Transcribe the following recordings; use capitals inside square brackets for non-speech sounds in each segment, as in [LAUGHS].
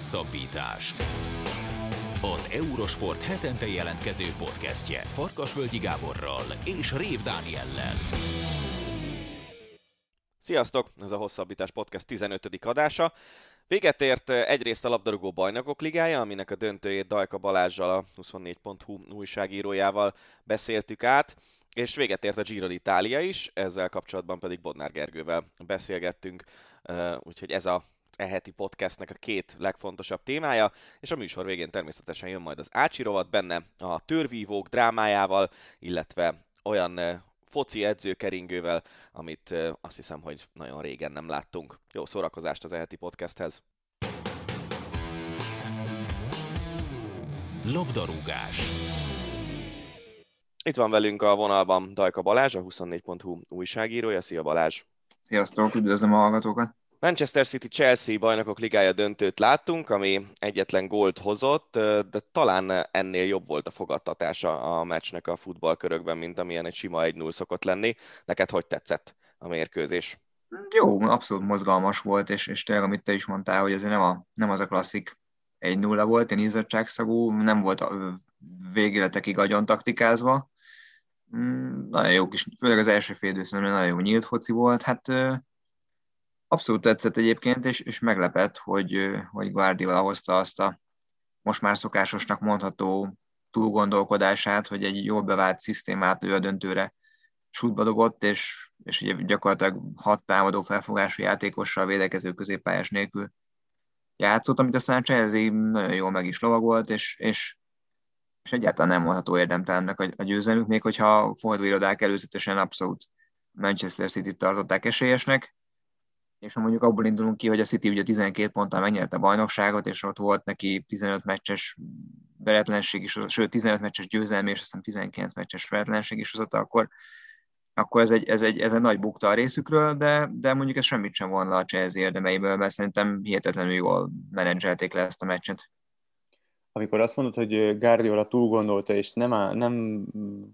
Hosszabbítás. Az Eurosport hetente jelentkező podcastje Farkasvölgyi Gáborral és Rév Dániellel. Sziasztok! Ez a Hosszabbítás Podcast 15. adása. Véget ért egyrészt a labdarúgó bajnokok ligája, aminek a döntőjét Dajka Balázsjal, a 24.hu újságírójával beszéltük át, és véget ért a Giro d'Italia is, ezzel kapcsolatban pedig Bodnár Gergővel beszélgettünk, úgyhogy ez a e heti podcastnek a két legfontosabb témája, és a műsor végén természetesen jön majd az Ácsi rovat benne a törvívók drámájával, illetve olyan foci edzőkeringővel, amit azt hiszem, hogy nagyon régen nem láttunk. Jó szórakozást az eheti podcasthez! Labdarúgás Itt van velünk a vonalban Dajka Balázs, a 24.hu újságírója. Szia Balázs! Sziasztok, üdvözlöm a hallgatókat! Manchester City-Chelsea bajnokok ligája döntőt láttunk, ami egyetlen gólt hozott, de talán ennél jobb volt a fogadtatása a meccsnek a futballkörökben, mint amilyen egy sima 1-0 szokott lenni. Neked hogy tetszett a mérkőzés? Jó, abszolút mozgalmas volt, és, és tényleg, amit te is mondtál, hogy ez nem, a, nem az a klasszik 1-0 volt, én izzadságszagú, nem volt a végületekig agyon taktikázva. Mm, nagyon jó kis, főleg az első fél nagyon jó nyílt foci volt. Hát Abszolút tetszett egyébként, és, és meglepett, hogy, hogy Guardiola hozta azt a most már szokásosnak mondható túlgondolkodását, hogy egy jól bevált szisztémát ő a döntőre sútba dobott, és, és ugye gyakorlatilag hat támadó felfogású játékossal védekező középpályás nélkül játszott, amit aztán Chelsea nagyon jól meg is lovagolt, és, és, és egyáltalán nem mondható érdemtelennek a, a győzelmük, még hogyha fordulóirodák előzetesen abszolút Manchester City-t tartották esélyesnek, és ha mondjuk abból indulunk ki, hogy a City ugye 12 ponttal megnyerte a bajnokságot, és ott volt neki 15 meccses veretlenség is, sőt 15 meccses győzelmi, és aztán 19 meccses veretlenség is hozott, akkor, akkor ez egy, ez, egy, ez egy nagy bukta a részükről, de, de mondjuk ez semmit sem von le a Chelsea érdemeiből, mert szerintem hihetetlenül jól menedzselték le ezt a meccset. Amikor azt mondod, hogy Guardiola túl gondolta, és nem, á, nem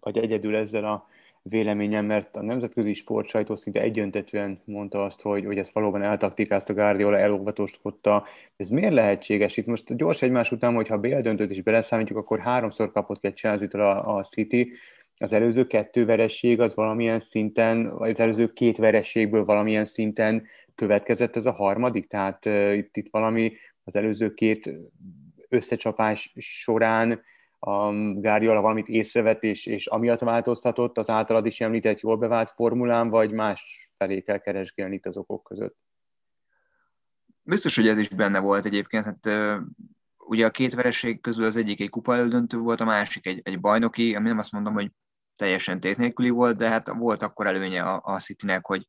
vagy egyedül ezzel a véleményem, mert a nemzetközi sportsajtó szinte egyöntetően mondta azt, hogy, hogy ezt valóban eltaktikázta Guardiola, elolvatoskodta. Ez miért lehetséges? Itt most gyors egymás után, hogyha BL döntőt is beleszámítjuk, akkor háromszor kapott ki chelsea a, a City, az előző kettő veresség az valamilyen szinten, vagy az előző két verességből valamilyen szinten következett ez a harmadik, tehát uh, itt, itt valami az előző két összecsapás során a Gáriola valamit észrevett, és, és amiatt változtatott az általad is említett jól bevált formulán, vagy más felé kell keresgélni itt az okok között? Biztos, hogy ez is benne volt egyébként. Hát, ugye a két vereség közül az egyik egy kupa elődöntő volt, a másik egy, egy bajnoki, ami nem azt mondom, hogy teljesen tét nélküli volt, de hát volt akkor előnye a, a Citynek, hogy,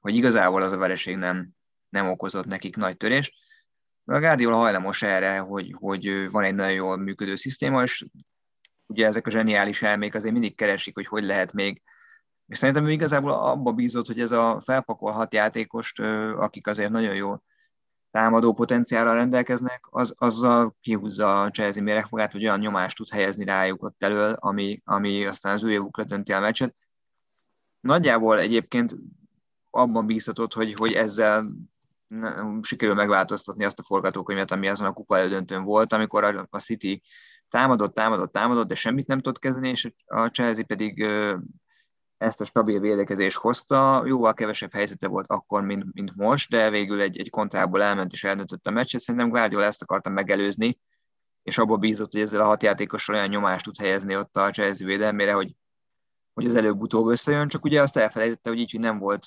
hogy igazából az a vereség nem, nem okozott nekik nagy törést. A Guardiola hajlamos erre, hogy, hogy van egy nagyon jól működő szisztéma, és ugye ezek a zseniális elmék azért mindig keresik, hogy hogy lehet még és szerintem ő igazából abba bízott, hogy ez a felpakolhat játékost, akik azért nagyon jó támadó potenciállal rendelkeznek, az, azzal kihúzza a Chelsea méregfogát, hogy olyan nyomást tud helyezni rájuk ott elől, ami, ami aztán az ő évukra dönti a meccset. Nagyjából egyébként abban bízhatott, hogy, hogy ezzel sikerül megváltoztatni azt a forgatókönyvet, ami azon a kupa elődöntőn volt, amikor a City támadott, támadott, támadott, de semmit nem tudott kezdeni, és a Chelsea pedig ezt a stabil védekezést hozta, jóval kevesebb helyzete volt akkor, mint, mint most, de végül egy, egy kontrából elment és eldöntött a meccset. Szerintem Guardiola ezt akarta megelőzni, és abból bízott, hogy ezzel a hat játékossal olyan nyomást tud helyezni ott a Chelsea védelmére, hogy hogy az előbb-utóbb összejön, csak ugye azt elfelejtette, hogy így, hogy nem volt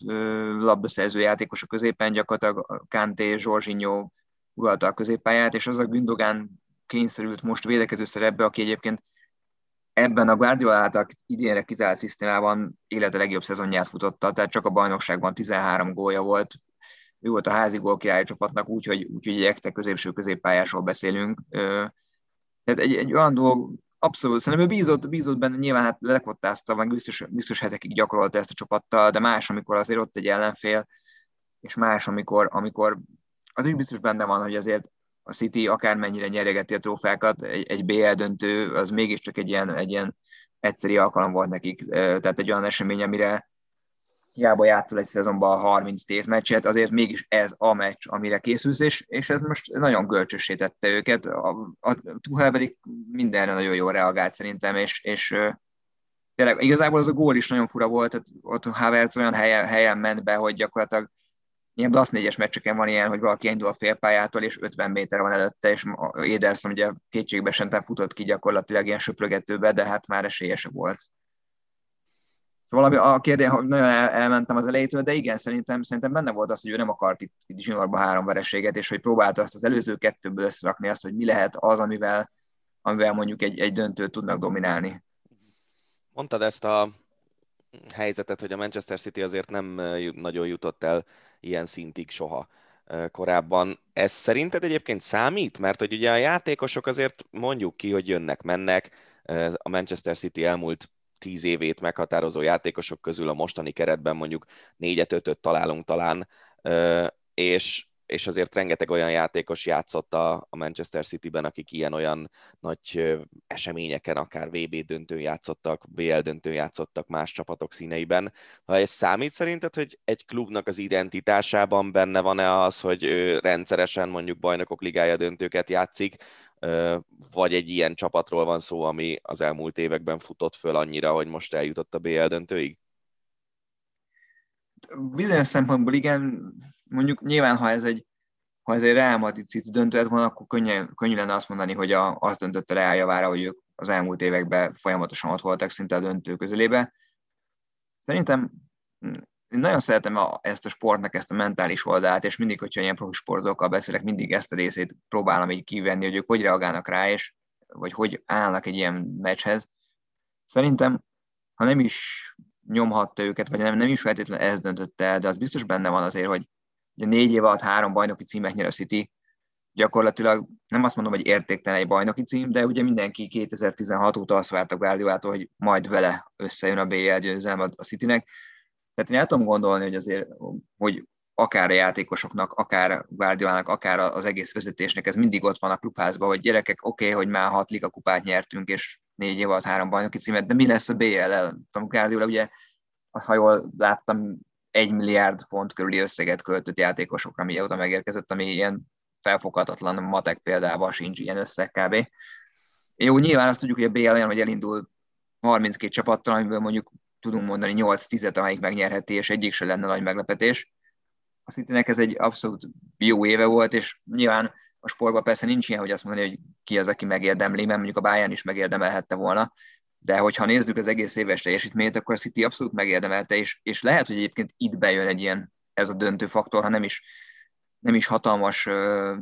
labdaszerző játékos a középen, gyakorlatilag Kanté, Zsorzsinyó uralta a középpályát, és az a Gündogan kényszerült most védekező szerepbe, aki egyébként ebben a Guardiola által idénre kitalált szisztémában élete legjobb szezonját futotta, tehát csak a bajnokságban 13 gólja volt, ő volt a házi gólkirály csapatnak, úgyhogy úgy, egy ekte középső középpályásról beszélünk. Tehát egy, egy olyan dolog, Abszolút, szerintem ő bízott, bízott benne, nyilván hát lekottázta, meg biztos, biztos hetekig gyakorolta ezt a csapattal, de más, amikor azért ott egy ellenfél, és más, amikor, amikor az is biztos benne van, hogy azért a City akármennyire nyeregeti a trófákat, egy, egy BL döntő, az mégiscsak egy ilyen, egy ilyen egyszeri alkalom volt nekik, tehát egy olyan esemény, amire hiába játszol egy szezonban 30 tétmeccset, azért mégis ez a meccs, amire készülsz, és, és ez most nagyon görcsössé tette őket. A, a Tuchel pedig mindenre nagyon jól reagált szerintem, és, és tényleg igazából az a gól is nagyon fura volt, tehát ott Havertz olyan helyen, helyen ment be, hogy gyakorlatilag ilyen Blasz négyes meccseken van ilyen, hogy valaki indul a félpályától, és 50 méter van előtte, és Éderson ugye kétségbe sem futott ki gyakorlatilag ilyen söprögetőbe, de hát már esélyese volt. Szóval a kérdés, hogy nagyon el, elmentem az elejétől, de igen, szerintem, szerintem benne volt az, hogy ő nem akart itt, itt zsinórba három vereséget, és hogy próbálta azt az előző kettőből összerakni azt, hogy mi lehet az, amivel, amivel mondjuk egy, egy döntőt tudnak dominálni. Mondtad ezt a helyzetet, hogy a Manchester City azért nem nagyon jutott el ilyen szintig soha korábban. Ez szerinted egyébként számít? Mert hogy ugye a játékosok azért mondjuk ki, hogy jönnek, mennek. A Manchester City elmúlt tíz évét meghatározó játékosok közül a mostani keretben mondjuk négyet, ötöt találunk talán, és és azért rengeteg olyan játékos játszott a, Manchester City-ben, akik ilyen-olyan nagy eseményeken, akár VB döntőn játszottak, BL döntőn játszottak más csapatok színeiben. Ha ez számít szerinted, hogy egy klubnak az identitásában benne van-e az, hogy ő rendszeresen mondjuk bajnokok ligája döntőket játszik, vagy egy ilyen csapatról van szó, ami az elmúlt években futott föl annyira, hogy most eljutott a BL döntőig? Bizonyos szempontból igen, mondjuk nyilván, ha ez egy, ha ez egy Real Madrid döntő van, akkor könnyű, könnyű lenne azt mondani, hogy a, az döntött a Real javára, hogy ők az elmúlt években folyamatosan ott voltak szinte a döntő közelébe. Szerintem én nagyon szeretem a, ezt a sportnak, ezt a mentális oldalát, és mindig, hogyha ilyen profi sportokkal beszélek, mindig ezt a részét próbálom így kivenni, hogy ők hogy reagálnak rá, és vagy hogy állnak egy ilyen meccshez. Szerintem, ha nem is nyomhatta őket, vagy nem, nem is feltétlenül ez döntötte el, de az biztos benne van azért, hogy ugye négy év alatt három bajnoki címet nyer a City, gyakorlatilag nem azt mondom, hogy értéktelen egy bajnoki cím, de ugye mindenki 2016 óta azt várta Guardiolától, hogy majd vele összejön a BL győzelem a Citynek. Tehát én el tudom gondolni, hogy azért, hogy akár a játékosoknak, akár Guardiolának, akár az egész vezetésnek, ez mindig ott van a klubházban, hogy gyerekek, oké, okay, hogy már hat liga kupát nyertünk, és négy év alatt három bajnoki címet, de mi lesz a BL-el? Guardiola ugye, ha jól láttam, egy milliárd font körüli összeget költött játékosokra, mióta megérkezett, ami ilyen felfoghatatlan matek példával sincs ilyen összeg kb. Jó, nyilván azt tudjuk, hogy a BL olyan, hogy elindul 32 csapattal, amiből mondjuk tudunk mondani 8-10-et, amelyik megnyerheti, és egyik se lenne nagy meglepetés. A Citynek ez egy abszolút jó éve volt, és nyilván a sportban persze nincs ilyen, hogy azt mondani, hogy ki az, aki megérdemli, mert mondjuk a Bayern is megérdemelhette volna, de hogyha nézzük az egész éves teljesítményt, akkor a City abszolút megérdemelte, és, és lehet, hogy egyébként itt bejön egy ilyen, ez a döntő faktor, ha nem is, nem is hatalmas uh,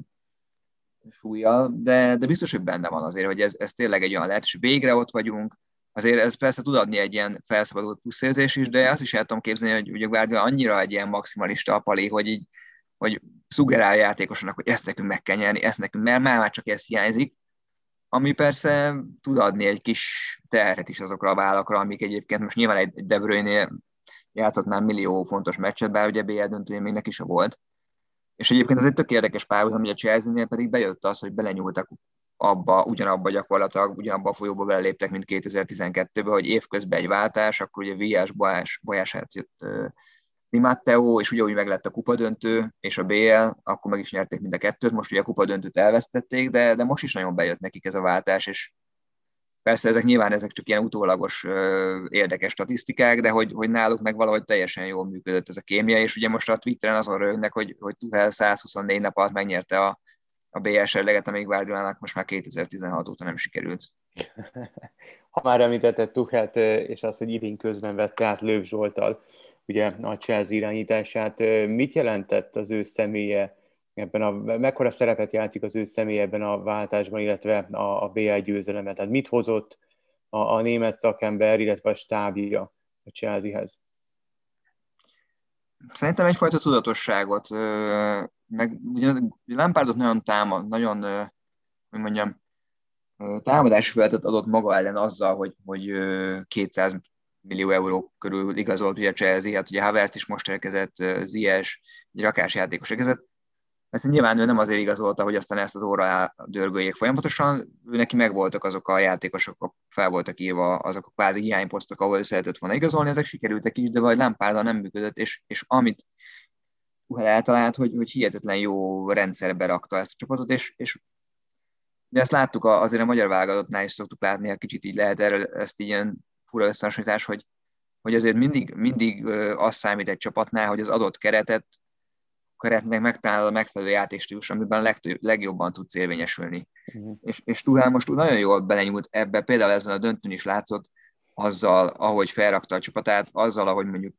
súlya, de, de biztos, hogy benne van azért, hogy ez, ez tényleg egy olyan lehet, és végre ott vagyunk, azért ez persze tud adni egy ilyen felszabadult pluszérzés is, de azt is el tudom képzelni, hogy ugye Guardiola annyira egy ilyen maximalista apali, hogy így, hogy szugerál játékosnak, hogy ezt nekünk meg kell nyerni, ezt nekünk, mert már csak ez hiányzik, ami persze tud adni egy kis terhet is azokra a vállakra, amik egyébként most nyilván egy De Bruyne játszott már millió fontos meccset, bár ugye BL döntője még neki se volt. És egyébként ez egy tök érdekes párhuzam, hogy a Chelsea-nél pedig bejött az, hogy belenyúltak abba, ugyanabba gyakorlatilag, ugyanabba a folyóba beléptek, mint 2012-ben, hogy évközben egy váltás, akkor ugye Viás Bajás, Bajását jött Di Matteo, és ugye úgy meg lett a kupadöntő, és a BL, akkor meg is nyerték mind a kettőt, most ugye a kupadöntőt elvesztették, de, de most is nagyon bejött nekik ez a váltás, és persze ezek nyilván ezek csak ilyen utólagos érdekes statisztikák, de hogy, hogy náluk meg valahogy teljesen jól működött ez a kémia, és ugye most a Twitteren azon rögnek, hogy, hogy Tuhel 124 nap alatt megnyerte a, a BL serleget, amíg Guardiolának most már 2016 óta nem sikerült. [LAUGHS] Ha már említetted Tuhelt, és az, hogy idén közben vette át Lőv Zsoltal, ugye a Chelsea irányítását. Mit jelentett az ő személye ebben a, mekkora szerepet játszik az ő személye ebben a váltásban, illetve a, a BL győzelemet? Tehát mit hozott a, a német szakember, illetve a stábja a Chelseahez? Szerintem egyfajta tudatosságot, meg ugye Lampardot nagyon támad, nagyon, hogy mondjam, támadási feltet adott maga ellen azzal, hogy, hogy 200 millió euró körül igazolt ugye Chelsea, hát ugye Havertz is most érkezett, Zies, egy rakás játékos érkezett. ezt nyilván ő nem azért igazolta, hogy aztán ezt az óra dörgöljék folyamatosan, ő neki megvoltak azok a játékosok, fel voltak írva azok a kvázi hiányposztok, ahol ő szeretett volna igazolni, ezek sikerültek is, de vagy lámpárda nem működött, és, és amit Tuhel eltalált, hogy, hogy hihetetlen jó rendszerbe rakta ezt a csapatot, és, és de ezt láttuk azért a magyar válogatottnál is szoktuk látni, a kicsit így lehet erről ezt ilyen fura összehasonlítás, hogy, hogy azért mindig, mindig az számít egy csapatnál, hogy az adott keretet keretnek megtalálod a megfelelő játékstílus, amiben legtöbb, legjobban tudsz érvényesülni. Uh-huh. És, és Tuhál most nagyon jól belenyúlt ebbe, például ezen a döntőn is látszott, azzal, ahogy felrakta a csapatát, azzal, ahogy mondjuk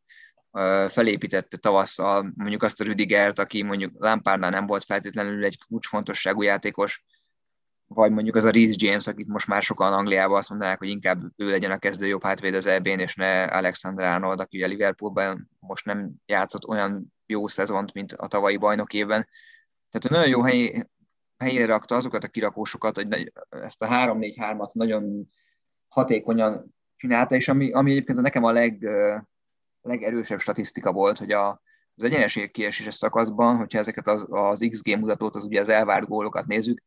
felépítette tavasszal mondjuk azt a Rüdigert, aki mondjuk Lampardnál nem volt feltétlenül egy kulcsfontosságú játékos, vagy mondjuk az a Reece James, akit most már sokan Angliában azt mondanák, hogy inkább ő legyen a kezdő jobb hátvéd az eb és ne Alexander Arnold, aki a Liverpoolban most nem játszott olyan jó szezont, mint a tavalyi bajnok évben. Tehát nagyon jó hely, helyére rakta azokat a kirakósokat, hogy ezt a 3-4-3-at nagyon hatékonyan csinálta, és ami, ami egyébként nekem a leg, legerősebb statisztika volt, hogy a, az egyenesség kieséses szakaszban, hogyha ezeket az, az XG mutatót, az ugye az elvárt gólokat nézzük,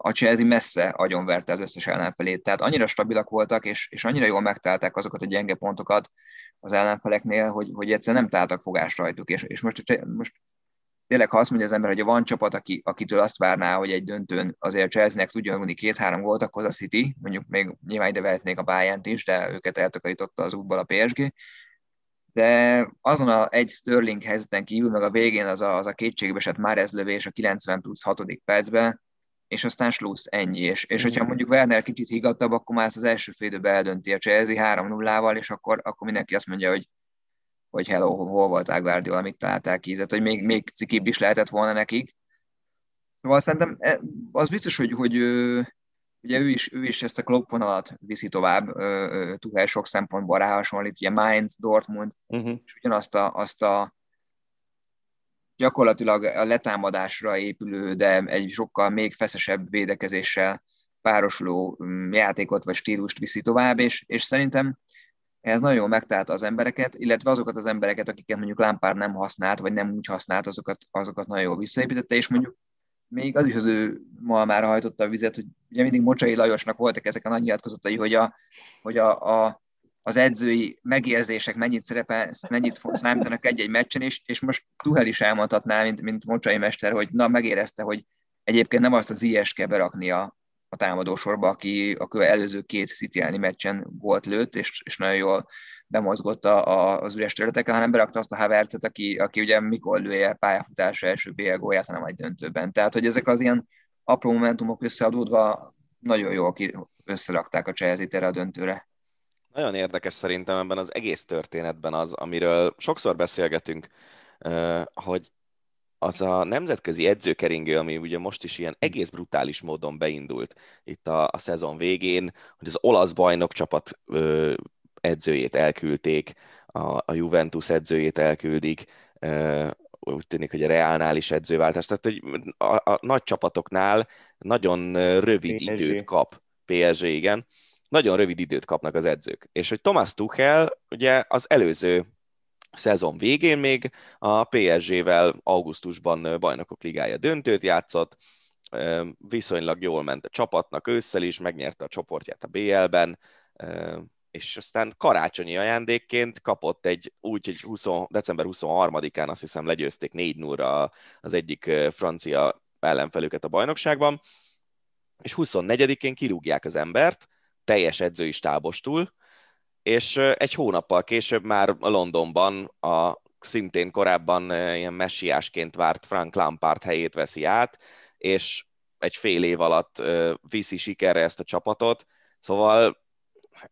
a Chelsea messze agyonverte az összes ellenfelét. Tehát annyira stabilak voltak, és, és annyira jól megtalálták azokat a gyenge pontokat az ellenfeleknél, hogy, hogy egyszerűen nem találtak fogást rajtuk. És, és most, most tényleg, ha azt mondja az ember, hogy van csapat, aki, akitől azt várná, hogy egy döntőn azért Chelsea-nek tudja rúgni két-három gólt, akkor az a City, mondjuk még nyilván ide vehetnék a bayern is, de őket eltakarította az útból a PSG. De azon a egy Sterling helyzeten kívül, meg a végén az a, az a kétségbeesett Márez lövés a 90 plusz 6. percben, és aztán slussz, ennyi. És, és hogyha mondjuk Werner kicsit higgadtabb, akkor már az első félidőben eldönti a Chelsea 3-0-val, és akkor, akkor mindenki azt mondja, hogy, hogy hello, hol volt Guardiola, amit találták ki, tehát hogy még, még cikibb is lehetett volna nekik. Szóval szerintem e, az biztos, hogy, hogy ugye ő is, ő is ezt a Klopp vonalat viszi tovább, Tuchel sok szempontból ráhasonlít, ugye Mainz, Dortmund, uh-huh. és ugyanazt a, azt a gyakorlatilag a letámadásra épülő, de egy sokkal még feszesebb védekezéssel párosuló mm, játékot vagy stílust viszi tovább, és, és szerintem ez nagyon jól megtalálta az embereket, illetve azokat az embereket, akiket mondjuk Lampard nem használt, vagy nem úgy használt, azokat, azokat nagyon jól visszaépítette, és mondjuk még az is az ő malmára hajtotta a vizet, hogy ugye mindig Mocsai Lajosnak voltak ezek a nagy nyilatkozatai, hogy, a, hogy a, a, az edzői megérzések mennyit szerepel, mennyit számítanak egy-egy meccsen, és, és most Tuhel is elmondhatná, mint, mint Mocsai mester, hogy na, megérezte, hogy egyébként nem azt az IS kell berakni a, a támadósorba, aki a előző két City meccsen volt lőtt, és, és nagyon jól bemozgott a, a, az üres területeken, hanem berakta azt a Havertzet, aki, aki ugye mikor lője pályafutása első BL gólját, hanem egy döntőben. Tehát, hogy ezek az ilyen apró momentumok összeadódva nagyon jól összerakták a Chelsea-t a döntőre. Nagyon érdekes szerintem ebben az egész történetben az, amiről sokszor beszélgetünk, hogy az a nemzetközi edzőkeringő, ami ugye most is ilyen egész brutális módon beindult itt a, a szezon végén, hogy az olasz bajnok csapat ö, edzőjét elküldték, a, a Juventus edzőjét elküldik, ö, úgy tűnik, hogy a Realnál is edzőváltás, tehát hogy a, a nagy csapatoknál nagyon rövid PSG. időt kap PSG, igen, nagyon rövid időt kapnak az edzők. És hogy Thomas Tuchel ugye az előző szezon végén még a PSG-vel augusztusban bajnokok ligája döntőt játszott, viszonylag jól ment a csapatnak ősszel is, megnyerte a csoportját a BL-ben, és aztán karácsonyi ajándékként kapott egy úgy, hogy 20, december 23-án azt hiszem legyőzték 4 0 az egyik francia ellenfelüket a bajnokságban, és 24-én kirúgják az embert, teljes edzői stábostul, és egy hónappal később már Londonban a szintén korábban ilyen messiásként várt Frank Lampard helyét veszi át, és egy fél év alatt viszi sikerre ezt a csapatot. Szóval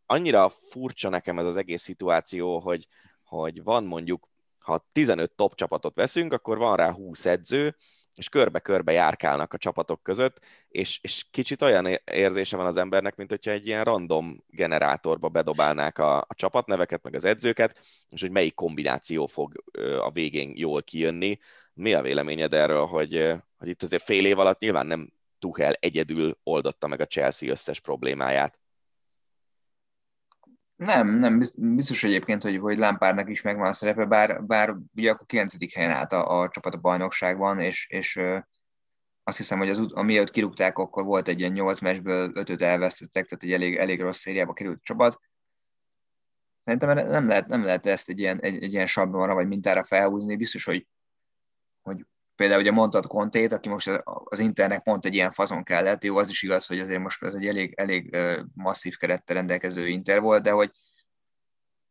annyira furcsa nekem ez az egész szituáció, hogy, hogy van mondjuk, ha 15 top csapatot veszünk, akkor van rá 20 edző, és körbe-körbe járkálnak a csapatok között, és, és kicsit olyan érzése van az embernek, mint hogyha egy ilyen random generátorba bedobálnák a, a csapatneveket, meg az edzőket, és hogy melyik kombináció fog a végén jól kijönni. Mi a véleményed erről, hogy, hogy itt azért fél év alatt nyilván nem Tuchel egyedül oldotta meg a Chelsea összes problémáját? Nem, nem, biztos egyébként, hogy, hogy Lampardnak is megvan a szerepe, bár, bár ugye akkor 9. helyen állt a, a csapat a bajnokságban, és, és azt hiszem, hogy az, amiatt kirúgták, akkor volt egy ilyen 8 meccsből 5 elvesztettek, tehát egy elég, elég rossz szériába került csapat. Szerintem nem lehet, nem lehet ezt egy ilyen, egy, egy ilyen sablonra vagy mintára felhúzni. Biztos, hogy, hogy például ugye mondtad Kontét, aki most az Internek pont egy ilyen fazon kellett, jó, az is igaz, hogy azért most ez egy elég, elég masszív kerettel rendelkező Inter volt, de hogy,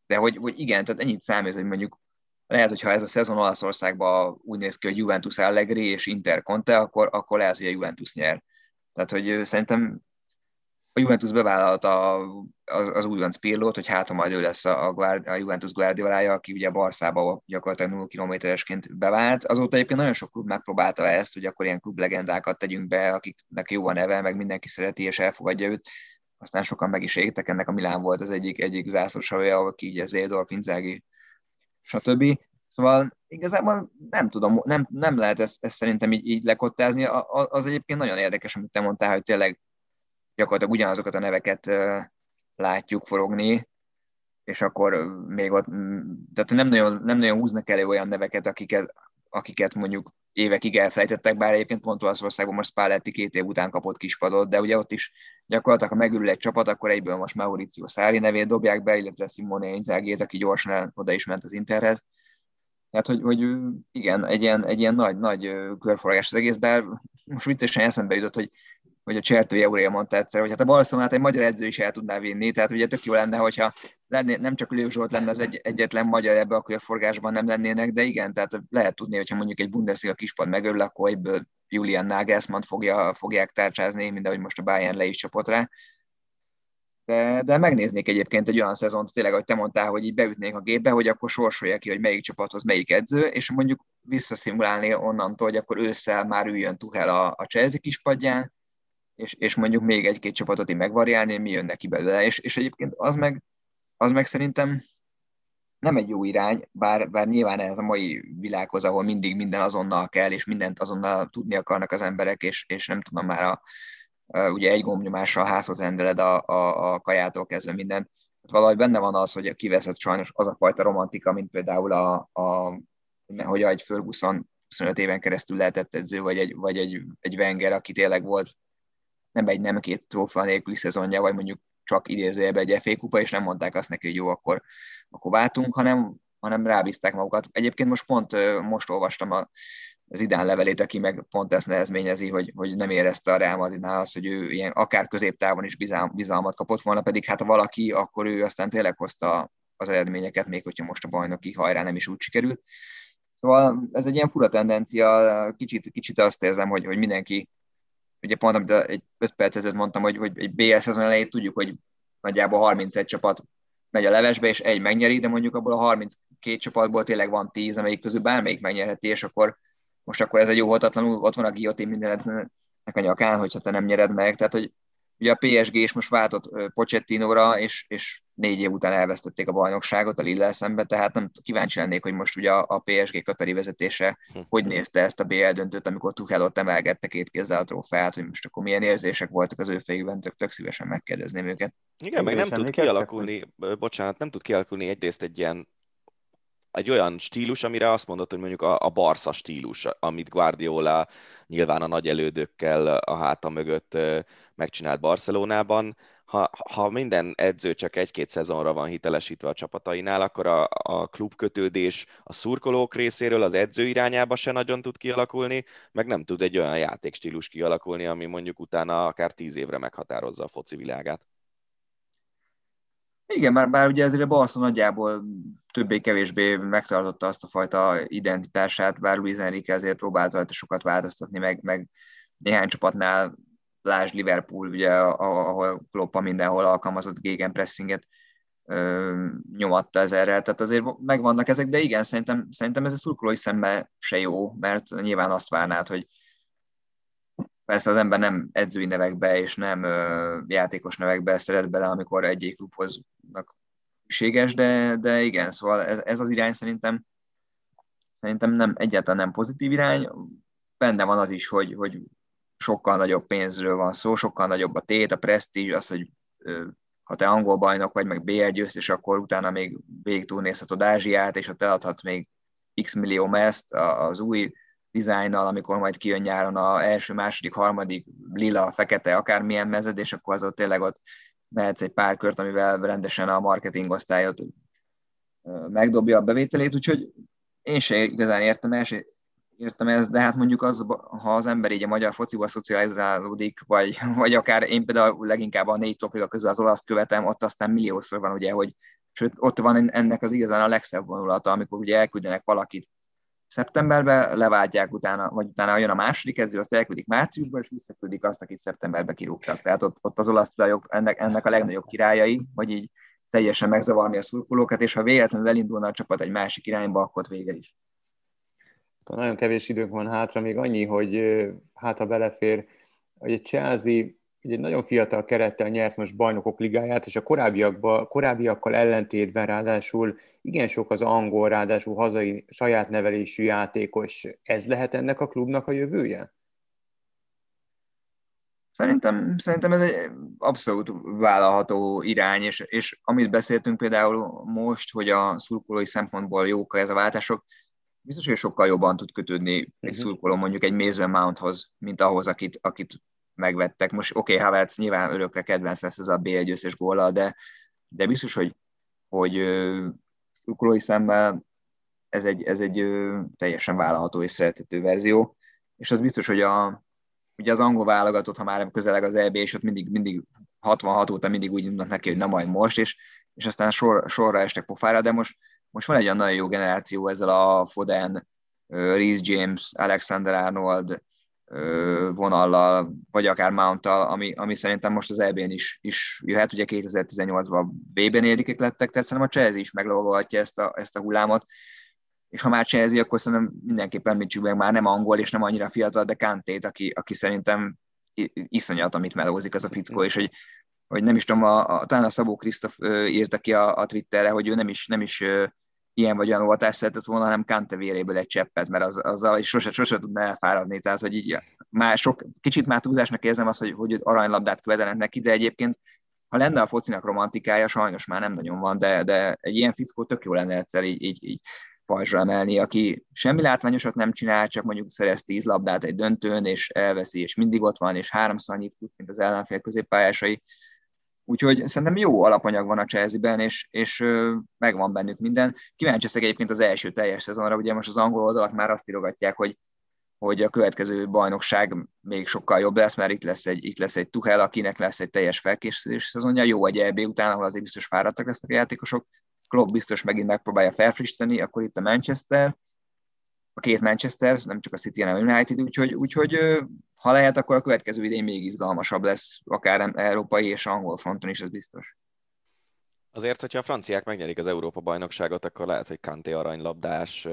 de hogy, hogy igen, tehát ennyit számít, hogy mondjuk lehet, hogyha ez a szezon Olaszországban úgy néz ki, hogy Juventus Allegri és Inter Conte, akkor, akkor lehet, hogy a Juventus nyer. Tehát, hogy szerintem a Juventus bevállalta az, az újonc Pirlót, hogy hát majd ő lesz a, a Juventus Guardiolája, aki ugye Barszába gyakorlatilag 0 kilométeresként bevált. Azóta egyébként nagyon sok klub megpróbálta ezt, hogy akkor ilyen klublegendákat tegyünk be, akiknek jó a neve, meg mindenki szereti és elfogadja őt. Aztán sokan meg is égtek, ennek a Milán volt az egyik, egyik zászlósavja, aki ugye Zédor, Pinzági, stb. Szóval igazából nem tudom, nem, nem lehet ezt, ezt szerintem így, így lekottázni. Az egyébként nagyon érdekes, amit te mondtál, hogy tényleg gyakorlatilag ugyanazokat a neveket látjuk forogni, és akkor még ott, tehát nem nagyon, nem nagyon húznak elő olyan neveket, akiket, akiket mondjuk évekig elfelejtettek, bár egyébként pont Olaszországban most Spalletti két év után kapott kispadot, de ugye ott is gyakorlatilag, ha megürül egy csapat, akkor egyből most Mauricio Szári nevét dobják be, illetve Simone Inzaghi-t, aki gyorsan oda is ment az Interhez. Tehát, hogy, hogy igen, egy ilyen, egy ilyen nagy, nagy körforgás az egész, bár most viccesen eszembe jutott, hogy hogy a Csertői Aurélia mondta egyszer, hogy hát a Barcelonát egy magyar edző is el tudná vinni, tehát ugye tök jó lenne, hogyha lenné, nem csak Lőv Zsolt lenne az egy, egyetlen magyar ebbe a körforgásban nem lennének, de igen, tehát lehet tudni, hogyha mondjuk egy Bundesliga kispad megörül, akkor egyből Julian Nagelsmann fogja, fogják tárcsázni, mint ahogy most a Bayern le is csapott rá. De, de megnéznék egyébként egy olyan szezont, tényleg, ahogy te mondtál, hogy így beütnék a gépbe, hogy akkor sorsolja ki, hogy melyik csapathoz melyik edző, és mondjuk visszaszimulálni onnantól, hogy akkor ősszel már üljön Tuhel a, a Chelsea kispadján, és, és mondjuk még egy-két csapatot így megvariálni, mi jön neki belőle. És, és egyébként az meg, az meg szerintem nem egy jó irány, bár, bár nyilván ez a mai világhoz, ahol mindig minden azonnal kell, és mindent azonnal tudni akarnak az emberek, és, és nem tudom már a, a, ugye egy gombnyomásra a házhoz rendeled a, a, a kajától kezdve mindent. Hát valahogy benne van az, hogy kiveszett sajnos az a fajta romantika, mint például a, a hogy egy Ferguson 25 éven keresztül lehetett edző, vagy egy, vagy egy, egy Wenger, aki tényleg volt nem egy, nem két trófea nélküli szezonja, vagy mondjuk csak idézőjelbe egy FA kupa, és nem mondták azt neki, hogy jó, akkor, akkor váltunk, hanem, hanem rábízták magukat. Egyébként most pont most olvastam a, az Idán levelét, aki meg pont ezt nehezményezi, hogy, hogy nem érezte a Real Madridnál azt, hogy ő ilyen akár középtávon is bizalm, bizalmat kapott volna, pedig hát ha valaki, akkor ő aztán tényleg hozta az eredményeket, még hogyha most a bajnoki hajrá nem is úgy sikerült. Szóval ez egy ilyen fura tendencia, kicsit, kicsit azt érzem, hogy, hogy mindenki ugye pont amit egy 5 perc ezelőtt mondtam, hogy, hogy egy BL szezon elején tudjuk, hogy nagyjából 31 csapat megy a levesbe, és egy megnyeri, de mondjuk abból a 32 csapatból tényleg van 10, amelyik közül bármelyik megnyerheti, és akkor most akkor ez egy jó hatatlanul, ott van a guillotine minden a nyakán, hogyha te nem nyered meg, tehát hogy Ugye a PSG is most váltott Pochettinóra, és, és négy év után elvesztették a bajnokságot a Lille szembe, tehát nem kíváncsi lennék, hogy most ugye a PSG Katari vezetése hogy nézte ezt a BL döntőt, amikor Tuchel ott emelgette két kézzel a trófeát, hogy most akkor milyen érzések voltak az ő fejükben, tök, tök szívesen megkérdezném őket. Igen, meg nem tud kialakulni, bocsánat, nem tud kialakulni egyrészt egy ilyen egy olyan stílus, amire azt mondod, hogy mondjuk a, a Barca stílus, amit Guardiola nyilván a nagy elődökkel a háta mögött megcsinált Barcelonában. Ha, ha minden edző csak egy-két szezonra van hitelesítve a csapatainál, akkor a, a klubkötődés a szurkolók részéről az edző irányába se nagyon tud kialakulni, meg nem tud egy olyan játékstílus kialakulni, ami mondjuk utána akár tíz évre meghatározza a foci világát. Igen, már, bár ugye ezért a Barca nagyjából többé-kevésbé megtartotta azt a fajta identitását, bár Luis Enrique azért próbált rajta sokat változtatni, meg, meg néhány csapatnál, Lásd Liverpool, ugye, ahol Kloppa mindenhol alkalmazott gegenpressinget, nyomatta ezerrel, tehát azért megvannak ezek, de igen, szerintem, szerintem ez a szurkolói szemben se jó, mert nyilván azt várnád, hogy persze az ember nem edzői nevekbe és nem ö, játékos nevekbe szeret bele, amikor egy klubhoz szükséges, de, de igen, szóval ez, ez az irány szerintem szerintem nem, egyáltalán nem pozitív irány. Benne van az is, hogy, hogy sokkal nagyobb pénzről van szó, sokkal nagyobb a tét, a presztízs, az, hogy ha te angol bajnok vagy, meg BL győztes, akkor utána még végig túlnézhatod Ázsiát, és ha te adhatsz még x millió meszt az új dizájnnal, amikor majd kijön nyáron a első, második, harmadik, lila, fekete, akármilyen mezed, és akkor az ott tényleg ott mehetsz egy pár kört, amivel rendesen a marketing osztályot megdobja a bevételét, úgyhogy én se igazán értem el, értem ezt, de hát mondjuk az, ha az ember így a magyar fociba szocializálódik, vagy, [LAUGHS] vagy akár én például leginkább a négy topliga közül az olaszt követem, ott aztán milliószor van ugye, hogy sőt, ott van ennek az igazán a legszebb vonulata, amikor ugye elküldenek valakit szeptemberben, leváltják utána, vagy utána jön a második edző, azt elküldik márciusban, és visszaküldik azt, akit szeptemberben kirúgtak. Tehát ott, ott az olasz tulajok ennek, ennek a legnagyobb királyai, hogy így teljesen megzavarni a szurkolókat, és ha véletlenül elindulna a csapat egy másik irányba, akkor vége is. Nagyon kevés időnk van hátra, még annyi, hogy hát ha belefér, hogy a Chelsea egy nagyon fiatal kerettel nyert most bajnokok ligáját, és a korábbiakkal ellentétben ráadásul igen sok az angol, ráadásul hazai saját nevelésű játékos. Ez lehet ennek a klubnak a jövője? Szerintem, szerintem ez egy abszolút vállalható irány, és, és amit beszéltünk például most, hogy a szurkolói szempontból jók ez a váltások, biztos, hogy sokkal jobban tud kötődni egy uh-huh. szurkoló mondjuk egy Mason Mounthoz, mint ahhoz, akit, akit megvettek. Most oké, okay, Havertz nyilván örökre kedvenc lesz ez a B1 győztes góla, de, de biztos, hogy, hogy szurkolói szemmel ez egy, ez egy teljesen vállalható és szerethető verzió, és az biztos, hogy a, ugye az angol válogatott, ha már közeleg az EB, és ott mindig, mindig 66 óta mindig úgy indulnak neki, hogy na majd most, és, és aztán sor, sorra estek pofára, de most, most van egy olyan nagyon jó generáció ezzel a Foden, Reese James, Alexander Arnold vonallal, vagy akár mount ami, ami szerintem most az EB-n is, is jöhet. Ugye 2018-ban B-ben érikek lettek, tehát szerintem a Chelsea is meglovagolhatja ezt a, ezt a hullámot, és ha már Chelsea, akkor szerintem mindenképpen említsük meg már nem angol, és nem annyira fiatal, de Kantét, aki, aki szerintem iszonyat, amit melózik az a fickó, és hogy, hogy nem is tudom, a, a, talán a Szabó Krisztof írta ki a, a Twitterre, hogy ő nem is, nem is ilyen vagy olyan oltást szeretett volna, hanem Kante véréből egy cseppet, mert az, azzal is sose, sose tudna elfáradni, tehát hogy így már sok, kicsit már túlzásnak érzem azt, hogy, hogy aranylabdát követenek neki, de egyébként ha lenne a focinak romantikája, sajnos már nem nagyon van, de, de egy ilyen fickó tök jó lenne egyszer így, így, így pajzsra emelni, aki semmi látványosat nem csinál, csak mondjuk szerez tíz labdát egy döntőn, és elveszi, és mindig ott van, és háromszor annyit fut, mint az ellenfél középpályásai. Úgyhogy szerintem jó alapanyag van a Chelsea-ben, és, és megvan bennük minden. Kíváncsi leszek egyébként az első teljes szezonra, ugye most az angol oldalak már azt írogatják, hogy, hogy a következő bajnokság még sokkal jobb lesz, mert itt lesz egy, itt lesz egy Tuchel, akinek lesz egy teljes felkészülés szezonja, jó egy EB után, ahol azért biztos fáradtak lesznek a játékosok, Klopp biztos megint megpróbálja felfrissíteni, akkor itt a Manchester, a két Manchester, nem csak a City, hanem a United, úgyhogy, úgyhogy ha lehet, akkor a következő idén még izgalmasabb lesz, akár európai és angol fronton is, ez biztos. Azért, hogyha a franciák megnyerik az Európa-bajnokságot, akkor lehet, hogy Kanté aranylabdás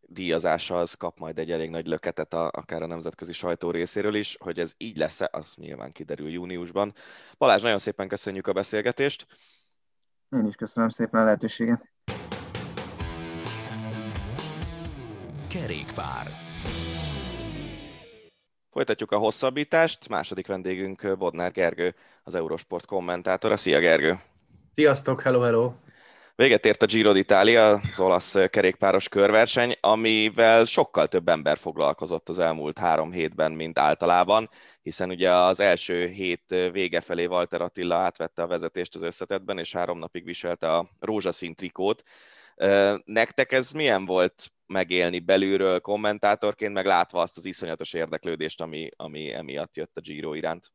díjazása az kap majd egy elég nagy löketet a, akár a nemzetközi sajtó részéről is, hogy ez így lesz-e, az nyilván kiderül júniusban. Balázs, nagyon szépen köszönjük a beszélgetést. Én is köszönöm szépen a lehetőséget. Kerékpár. Folytatjuk a hosszabbítást. Második vendégünk Bodnár Gergő, az Eurosport kommentátora. Szia Gergő! Sziasztok, hello, hello! Véget ért a Giro d'Italia, az olasz kerékpáros körverseny, amivel sokkal több ember foglalkozott az elmúlt három hétben, mint általában, hiszen ugye az első hét vége felé Walter Attila átvette a vezetést az összetetben, és három napig viselte a rózsaszín trikót. Nektek ez milyen volt megélni belülről kommentátorként, meg látva azt az iszonyatos érdeklődést, ami, ami emiatt jött a Giro iránt?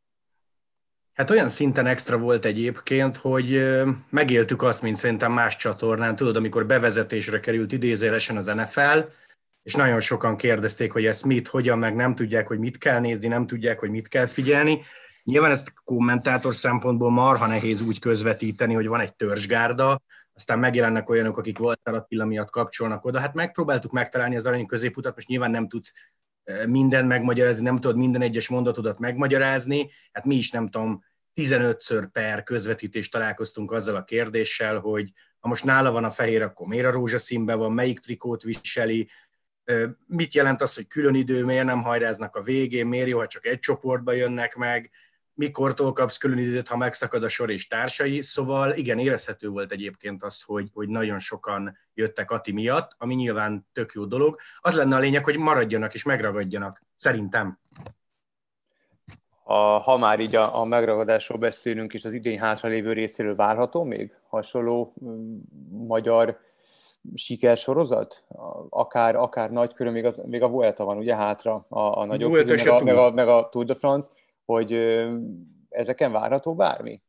Hát olyan szinten extra volt egyébként, hogy megéltük azt, mint szerintem más csatornán, tudod, amikor bevezetésre került idézélesen az NFL, és nagyon sokan kérdezték, hogy ezt mit, hogyan, meg nem tudják, hogy mit kell nézni, nem tudják, hogy mit kell figyelni. Nyilván ezt kommentátor szempontból marha nehéz úgy közvetíteni, hogy van egy törzsgárda, aztán megjelennek olyanok, akik Walter Attila miatt kapcsolnak oda. Hát megpróbáltuk megtalálni az arany középutat, most nyilván nem tudsz mindent megmagyarázni, nem tudod minden egyes mondatodat megmagyarázni. Hát mi is nem tudom, 15-ször per közvetítést találkoztunk azzal a kérdéssel, hogy ha most nála van a fehér, akkor miért a rózsaszínben van, melyik trikót viseli, mit jelent az, hogy külön idő, miért nem hajráznak a végén, miért jó, ha csak egy csoportba jönnek meg. Mikortól kapsz külön időt, ha megszakad a sor és társai, szóval igen, érezhető volt egyébként az, hogy, hogy nagyon sokan jöttek Ati miatt, ami nyilván tök jó dolog. Az lenne a lényeg, hogy maradjanak és megragadjanak, szerintem. A, ha már így a, a megragadásról beszélünk, és az idén hátralévő részéről várható még hasonló m- magyar sikersorozat? Akár, akár nagy körül, még, az, még a Vuelta van ugye hátra, a, a nagyobb meg, a, meg, a, meg a Tour de France, hogy ezeken várható bármi?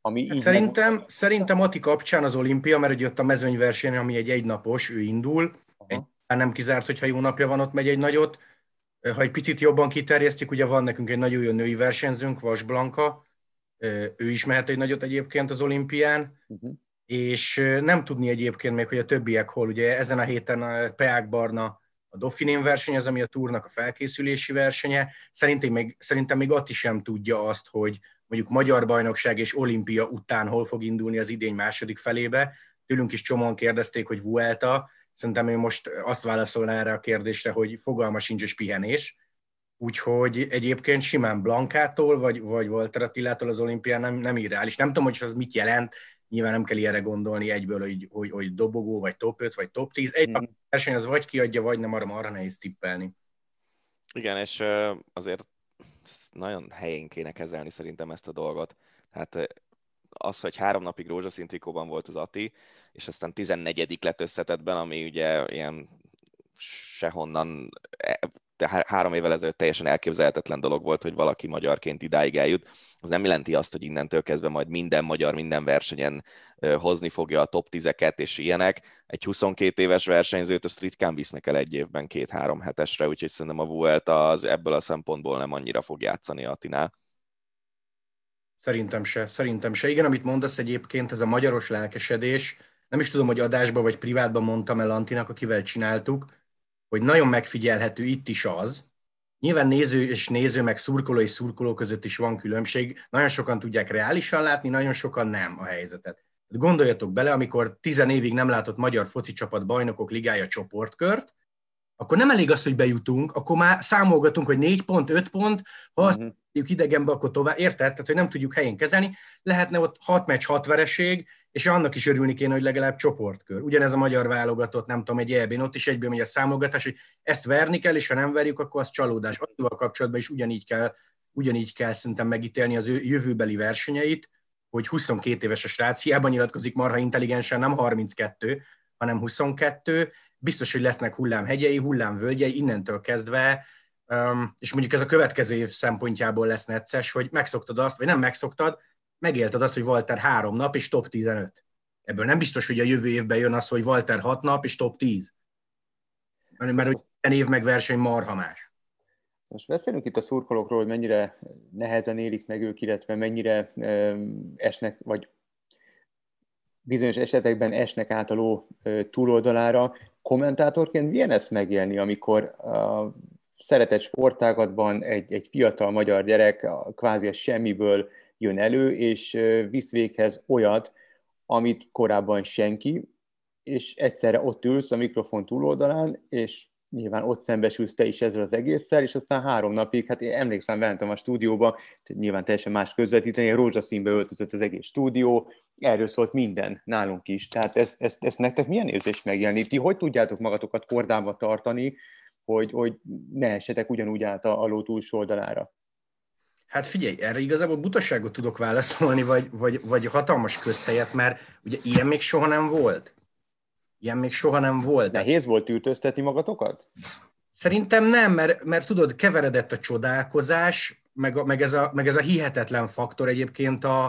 Ami hát így szerintem, meg... szerintem Ati kapcsán az olimpia, mert ugye ott a mezőnyverseny, ami egy egynapos, ő indul, egy, nem kizárt, hogyha jó napja van, ott megy egy nagyot, ha egy picit jobban kiterjesztjük, ugye van nekünk egy nagyon jó női versenyzőnk, Vas Blanka, ő is mehet egy nagyot egyébként az olimpián, uh-huh. és nem tudni egyébként még, hogy a többiek hol, ugye ezen a héten a Peák Barna a Dauphiné verseny, az ami a túrnak a felkészülési versenye. Szerintem még, szerintem még Atti sem tudja azt, hogy mondjuk Magyar Bajnokság és Olimpia után hol fog indulni az idény második felébe. Tőlünk is csomóan kérdezték, hogy Vuelta, Szerintem ő most azt válaszolna erre a kérdésre, hogy fogalma sincs és pihenés. Úgyhogy egyébként simán Blankától, vagy, vagy Walter Attilától az olimpián nem, nem irreális. Nem tudom, hogy az mit jelent, nyilván nem kell ilyenre gondolni egyből, hogy, hogy, hogy dobogó, vagy top 5, vagy top 10. Egy mm. verseny az vagy kiadja, vagy nem, arra, arra nehéz tippelni. Igen, és azért nagyon helyén kéne kezelni szerintem ezt a dolgot. Hát az, hogy három napig rózsaszín trikóban volt az Ati, és aztán 14 lett összetetben, ami ugye ilyen sehonnan, de három évvel ezelőtt teljesen elképzelhetetlen dolog volt, hogy valaki magyarként idáig eljut. Az nem jelenti azt, hogy innentől kezdve majd minden magyar minden versenyen hozni fogja a top 10-eket és ilyenek. Egy 22 éves versenyzőt azt ritkán visznek el egy évben két-három hetesre, úgyhogy szerintem a Vuelta az ebből a szempontból nem annyira fog játszani Atinál. Szerintem se, szerintem se. Igen, amit mondasz egyébként, ez a magyaros lelkesedés, nem is tudom, hogy adásban vagy privátban mondtam el Antinak, akivel csináltuk, hogy nagyon megfigyelhető itt is az, Nyilván néző és néző, meg szurkoló és szurkoló között is van különbség. Nagyon sokan tudják reálisan látni, nagyon sokan nem a helyzetet. Gondoljatok bele, amikor tizen évig nem látott magyar foci csapat bajnokok ligája csoportkört, akkor nem elég az, hogy bejutunk, akkor már számolgatunk, hogy 4 pont, 5 pont, ha azt uh-huh. idegenbe, akkor tovább, érted? Tehát, hogy nem tudjuk helyén kezelni, lehetne ott 6 meccs, 6 vereség, és annak is örülni kéne, hogy legalább csoportkör. Ugyanez a magyar válogatott, nem tudom, egy elbén, ott is egyből megy a számolgatás, hogy ezt verni kell, és ha nem verjük, akkor az csalódás. Annyival kapcsolatban is ugyanígy kell, ugyanígy kell szerintem megítélni az ő jövőbeli versenyeit, hogy 22 éves a srác, hiába nyilatkozik marha intelligensen, nem 32, hanem 22, biztos, hogy lesznek hullámhegyei, hullámvölgyei, innentől kezdve, és mondjuk ez a következő év szempontjából lesz necces, hogy megszoktad azt, vagy nem megszoktad, megélted azt, hogy Walter három nap és top 15. Ebből nem biztos, hogy a jövő évben jön az, hogy Walter hat nap és top 10. Mert hogy év meg verseny marha más. Most beszélünk itt a szurkolókról, hogy mennyire nehezen élik meg ők, illetve mennyire esnek, vagy bizonyos esetekben esnek át a ló túloldalára. Kommentátorként milyen ezt megélni, amikor a szeretett sportágatban egy, egy fiatal magyar gyerek kvázi a semmiből jön elő, és visz véghez olyat, amit korábban senki, és egyszerre ott ülsz a mikrofon túloldalán, és nyilván ott szembesülsz te is ezzel az egésszel, és aztán három napig, hát én emlékszem, bementem a stúdióba, nyilván teljesen más közvetíteni, rózsaszínbe öltözött az egész stúdió, erről szólt minden nálunk is. Tehát ezt, ezt, ezt nektek milyen érzés megjelenni? Ti hogy tudjátok magatokat kordába tartani, hogy, hogy ne esetek ugyanúgy át a, a ló túlsó oldalára? Hát figyelj, erre igazából butaságot tudok válaszolni, vagy, vagy, vagy hatalmas közhelyet, mert ugye ilyen még soha nem volt. Ilyen még soha nem volt. Nehéz volt ültöztetni magatokat? Szerintem nem, mert, mert tudod, keveredett a csodálkozás, meg, a, meg, ez, a, meg ez a hihetetlen faktor egyébként a,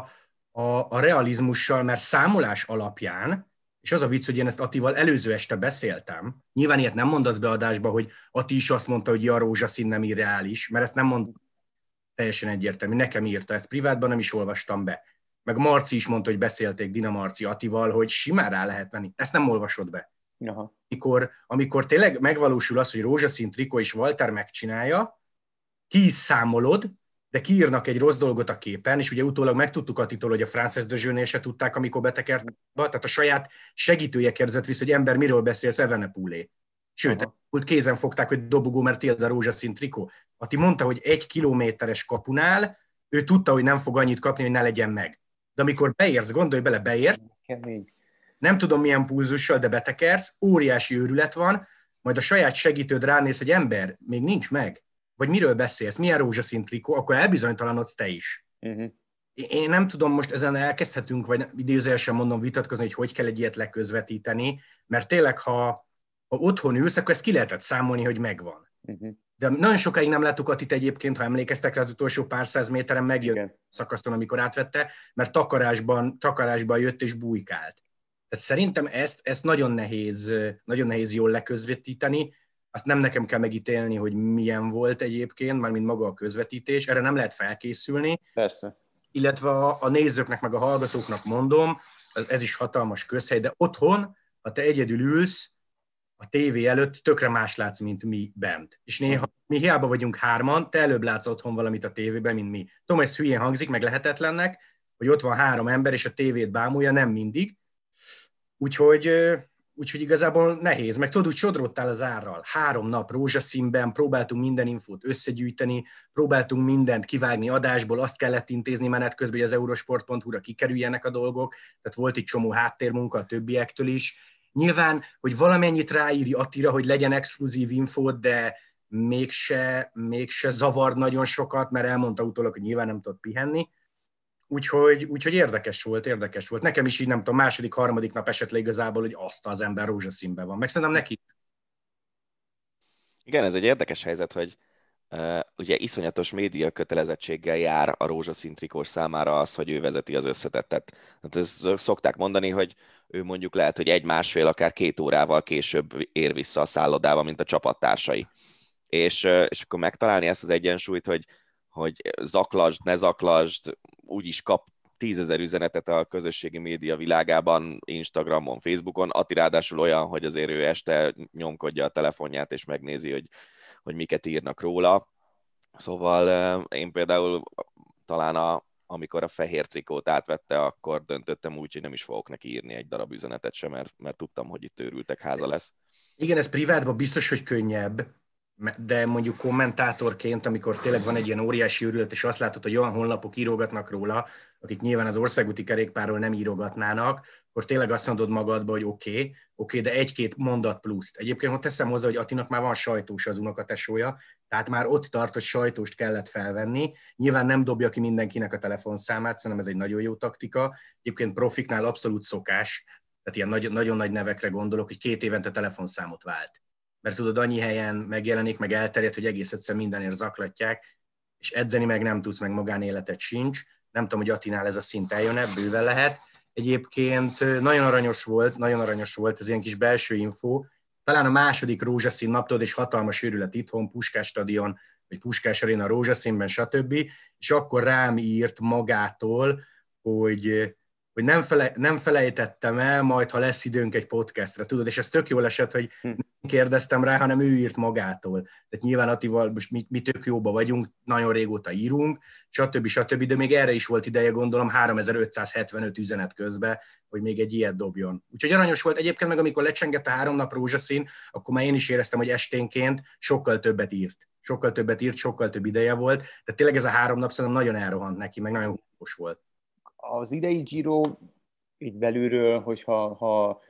a, a realizmussal, mert számolás alapján, és az a vicc, hogy én ezt Atival előző este beszéltem, nyilván ilyet nem mondasz beadásba, hogy Ati is azt mondta, hogy a rózsaszín nem irreális, mert ezt nem mond teljesen egyértelmű, nekem írta ezt privátban, nem is olvastam be meg Marci is mondta, hogy beszélték Dina Marci Atival, hogy simán rá lehet menni. Ezt nem olvasod be. Aha. Amikor, amikor tényleg megvalósul az, hogy rózsaszín trikó és Walter megcsinálja, ki is számolod, de kiírnak egy rossz dolgot a képen, és ugye utólag megtudtuk Atitól, hogy a Frances de se tudták, amikor betekert, tehát a saját segítője kérdezett vissza, hogy ember, miről beszélsz, Evenepulé. Sőt, Aha. kézen fogták, hogy dobogó, mert tiéd a rózsaszín trikó. Ati mondta, hogy egy kilométeres kapunál ő tudta, hogy nem fog annyit kapni, hogy ne legyen meg. De amikor beérsz, gondolj bele, beérsz, Kemény. nem tudom milyen pulzussal, de betekersz, óriási őrület van, majd a saját segítőd ránéz, hogy ember, még nincs meg. Vagy miről beszélsz, milyen rózsaszín trikó, akkor elbizonytalanodsz te is. Uh-huh. Én nem tudom, most ezen elkezdhetünk, vagy idézőjelesen mondom vitatkozni, hogy hogy kell egy ilyet leközvetíteni, mert tényleg, ha, ha otthon ülsz, akkor ezt ki lehetett számolni, hogy megvan. Uh-huh. De nagyon sokáig nem láttuk Atit egyébként, ha emlékeztek rá, az utolsó pár száz méteren megjött Igen. szakaszon, amikor átvette, mert takarásban, takarásban jött és bújkált. Tehát szerintem ezt, ezt nagyon, nehéz, nagyon nehéz jól leközvetíteni, azt nem nekem kell megítélni, hogy milyen volt egyébként, mármint maga a közvetítés, erre nem lehet felkészülni, Persze. illetve a, a nézőknek, meg a hallgatóknak mondom, ez, is hatalmas közhely, de otthon, ha te egyedül ülsz, a tévé előtt tökre más látsz, mint mi bent. És néha mi hiába vagyunk hárman, te előbb látsz otthon valamit a tévében, mint mi. Tudom, ez hülyén hangzik, meg lehetetlennek, hogy ott van három ember, és a tévét bámulja, nem mindig. Úgyhogy, úgyhogy igazából nehéz. Meg tudod, úgy sodrottál az árral. Három nap rózsaszínben, próbáltunk minden infót összegyűjteni, próbáltunk mindent kivágni adásból, azt kellett intézni menet közben, hogy az eurosport.hu-ra kikerüljenek a dolgok, tehát volt egy csomó háttérmunka a többiektől is. Nyilván, hogy valamennyit ráírj Attira, hogy legyen exkluzív infót, de mégse, mégse zavar nagyon sokat, mert elmondta utólag, hogy nyilván nem tudott pihenni. Úgyhogy, úgyhogy érdekes volt, érdekes volt. Nekem is így nem tudom, második, harmadik nap esett le igazából, hogy azt az ember rózsaszínben van. Meg szerintem neki. Igen, ez egy érdekes helyzet, hogy ugye iszonyatos média kötelezettséggel jár a rózsaszín trikós számára az, hogy ő vezeti az összetettet. Hát ezt szokták mondani, hogy ő mondjuk lehet, hogy egy-másfél, akár két órával később ér vissza a szállodába, mint a csapattársai. És, és akkor megtalálni ezt az egyensúlyt, hogy, hogy zaklasd, ne zaklasd, úgyis kap tízezer üzenetet a közösségi média világában, Instagramon, Facebookon, Ati ráadásul olyan, hogy azért ő este nyomkodja a telefonját, és megnézi, hogy, hogy miket írnak róla. Szóval eh, én például talán a, amikor a fehér trikót átvette, akkor döntöttem úgy, hogy nem is fogok neki írni egy darab üzenetet sem, mert, mert tudtam, hogy itt őrültek háza lesz. Igen, ez privátban biztos, hogy könnyebb, de mondjuk kommentátorként, amikor tényleg van egy ilyen óriási őrület, és azt látod, hogy olyan honlapok írogatnak róla, akik nyilván az országúti kerékpárról nem írogatnának, akkor tényleg azt mondod magadba, hogy oké, okay, oké, okay, de egy-két mondat pluszt. Egyébként ott teszem hozzá, hogy Atinak már van sajtós az unokatesója, tehát már ott tart, hogy sajtóst kellett felvenni. Nyilván nem dobja ki mindenkinek a telefonszámát, szerintem ez egy nagyon jó taktika. Egyébként profiknál abszolút szokás, tehát ilyen nagyon, nagyon nagy nevekre gondolok, hogy két évente telefonszámot vált mert tudod, annyi helyen megjelenik, meg elterjed, hogy egész egyszer mindenért zaklatják, és edzeni meg nem tudsz, meg magánéletet sincs. Nem tudom, hogy Atinál ez a szint eljön bőven lehet. Egyébként nagyon aranyos volt, nagyon aranyos volt ez ilyen kis belső info. Talán a második rózsaszín naptól és hatalmas őrület itthon, Puskás stadion, vagy Puskás aréna rózsaszínben, stb. És akkor rám írt magától, hogy hogy nem, fele, nem felejtettem el, majd ha lesz időnk egy podcastra, tudod, és ez tök jól esett, hogy hm. nem kérdeztem rá, hanem ő írt magától. Tehát nyilván Attival most mi, mi tök jóba vagyunk, nagyon régóta írunk, stb. stb. De még erre is volt ideje, gondolom, 3575 üzenet közben, hogy még egy ilyet dobjon. Úgyhogy aranyos volt. Egyébként meg amikor lecsengett a három nap rózsaszín, akkor már én is éreztem, hogy esténként sokkal többet írt. Sokkal többet írt, sokkal több ideje volt. Tehát tényleg ez a három nap szerintem nagyon elrohant neki, meg nagyon húzós volt az idei Giro így belülről, hogyha ha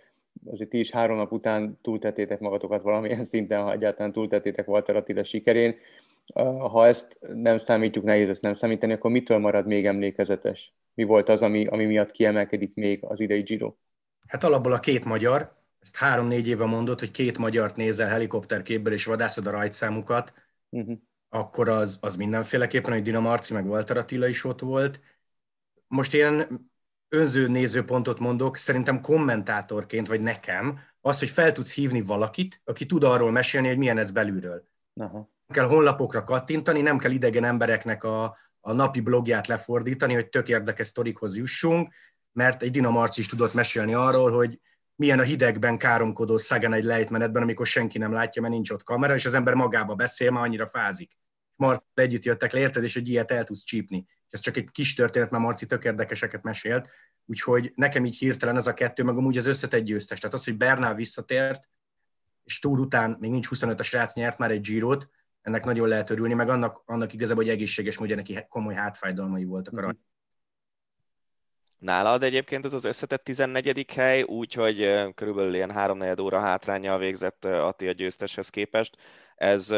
azért ti is három nap után túltetétek magatokat valamilyen szinten, ha egyáltalán túltetétek Walter Attila sikerén, ha ezt nem számítjuk, nehéz ezt nem számítani, akkor mitől marad még emlékezetes? Mi volt az, ami, ami miatt kiemelkedik még az idei Giro? Hát alapból a két magyar, ezt három-négy éve mondott, hogy két magyart nézel helikopterképből és vadászod a rajtszámukat, uh-huh. akkor az, az mindenféleképpen, hogy Dina Marci meg Walter Attila is ott volt, most ilyen önző nézőpontot mondok, szerintem kommentátorként, vagy nekem, az, hogy fel tudsz hívni valakit, aki tud arról mesélni, hogy milyen ez belülről. Aha. Nem kell honlapokra kattintani, nem kell idegen embereknek a, a napi blogját lefordítani, hogy tök érdekes sztorikhoz jussunk, mert egy Dinamarc is tudott mesélni arról, hogy milyen a hidegben káromkodó Szagen egy lejtmenetben, amikor senki nem látja, mert nincs ott kamera, és az ember magába beszél, már annyira fázik. Mart együtt jöttek le, érted, és egy ilyet el tudsz csípni. Ez csak egy kis történet, mert Marci tök érdekeseket mesélt, úgyhogy nekem így hirtelen ez a kettő, meg amúgy az összetett győztes. Tehát az, hogy Bernál visszatért, és túl után még nincs 25 a srác, nyert már egy Girot, ennek nagyon lehet örülni, meg annak, annak igazából, hogy egészséges módja neki komoly hátfájdalmai voltak a rajt. Nálad egyébként ez az összetett 14. hely, úgyhogy körülbelül ilyen 3 óra hátrányjal végzett Ati a győzteshez képest. Ez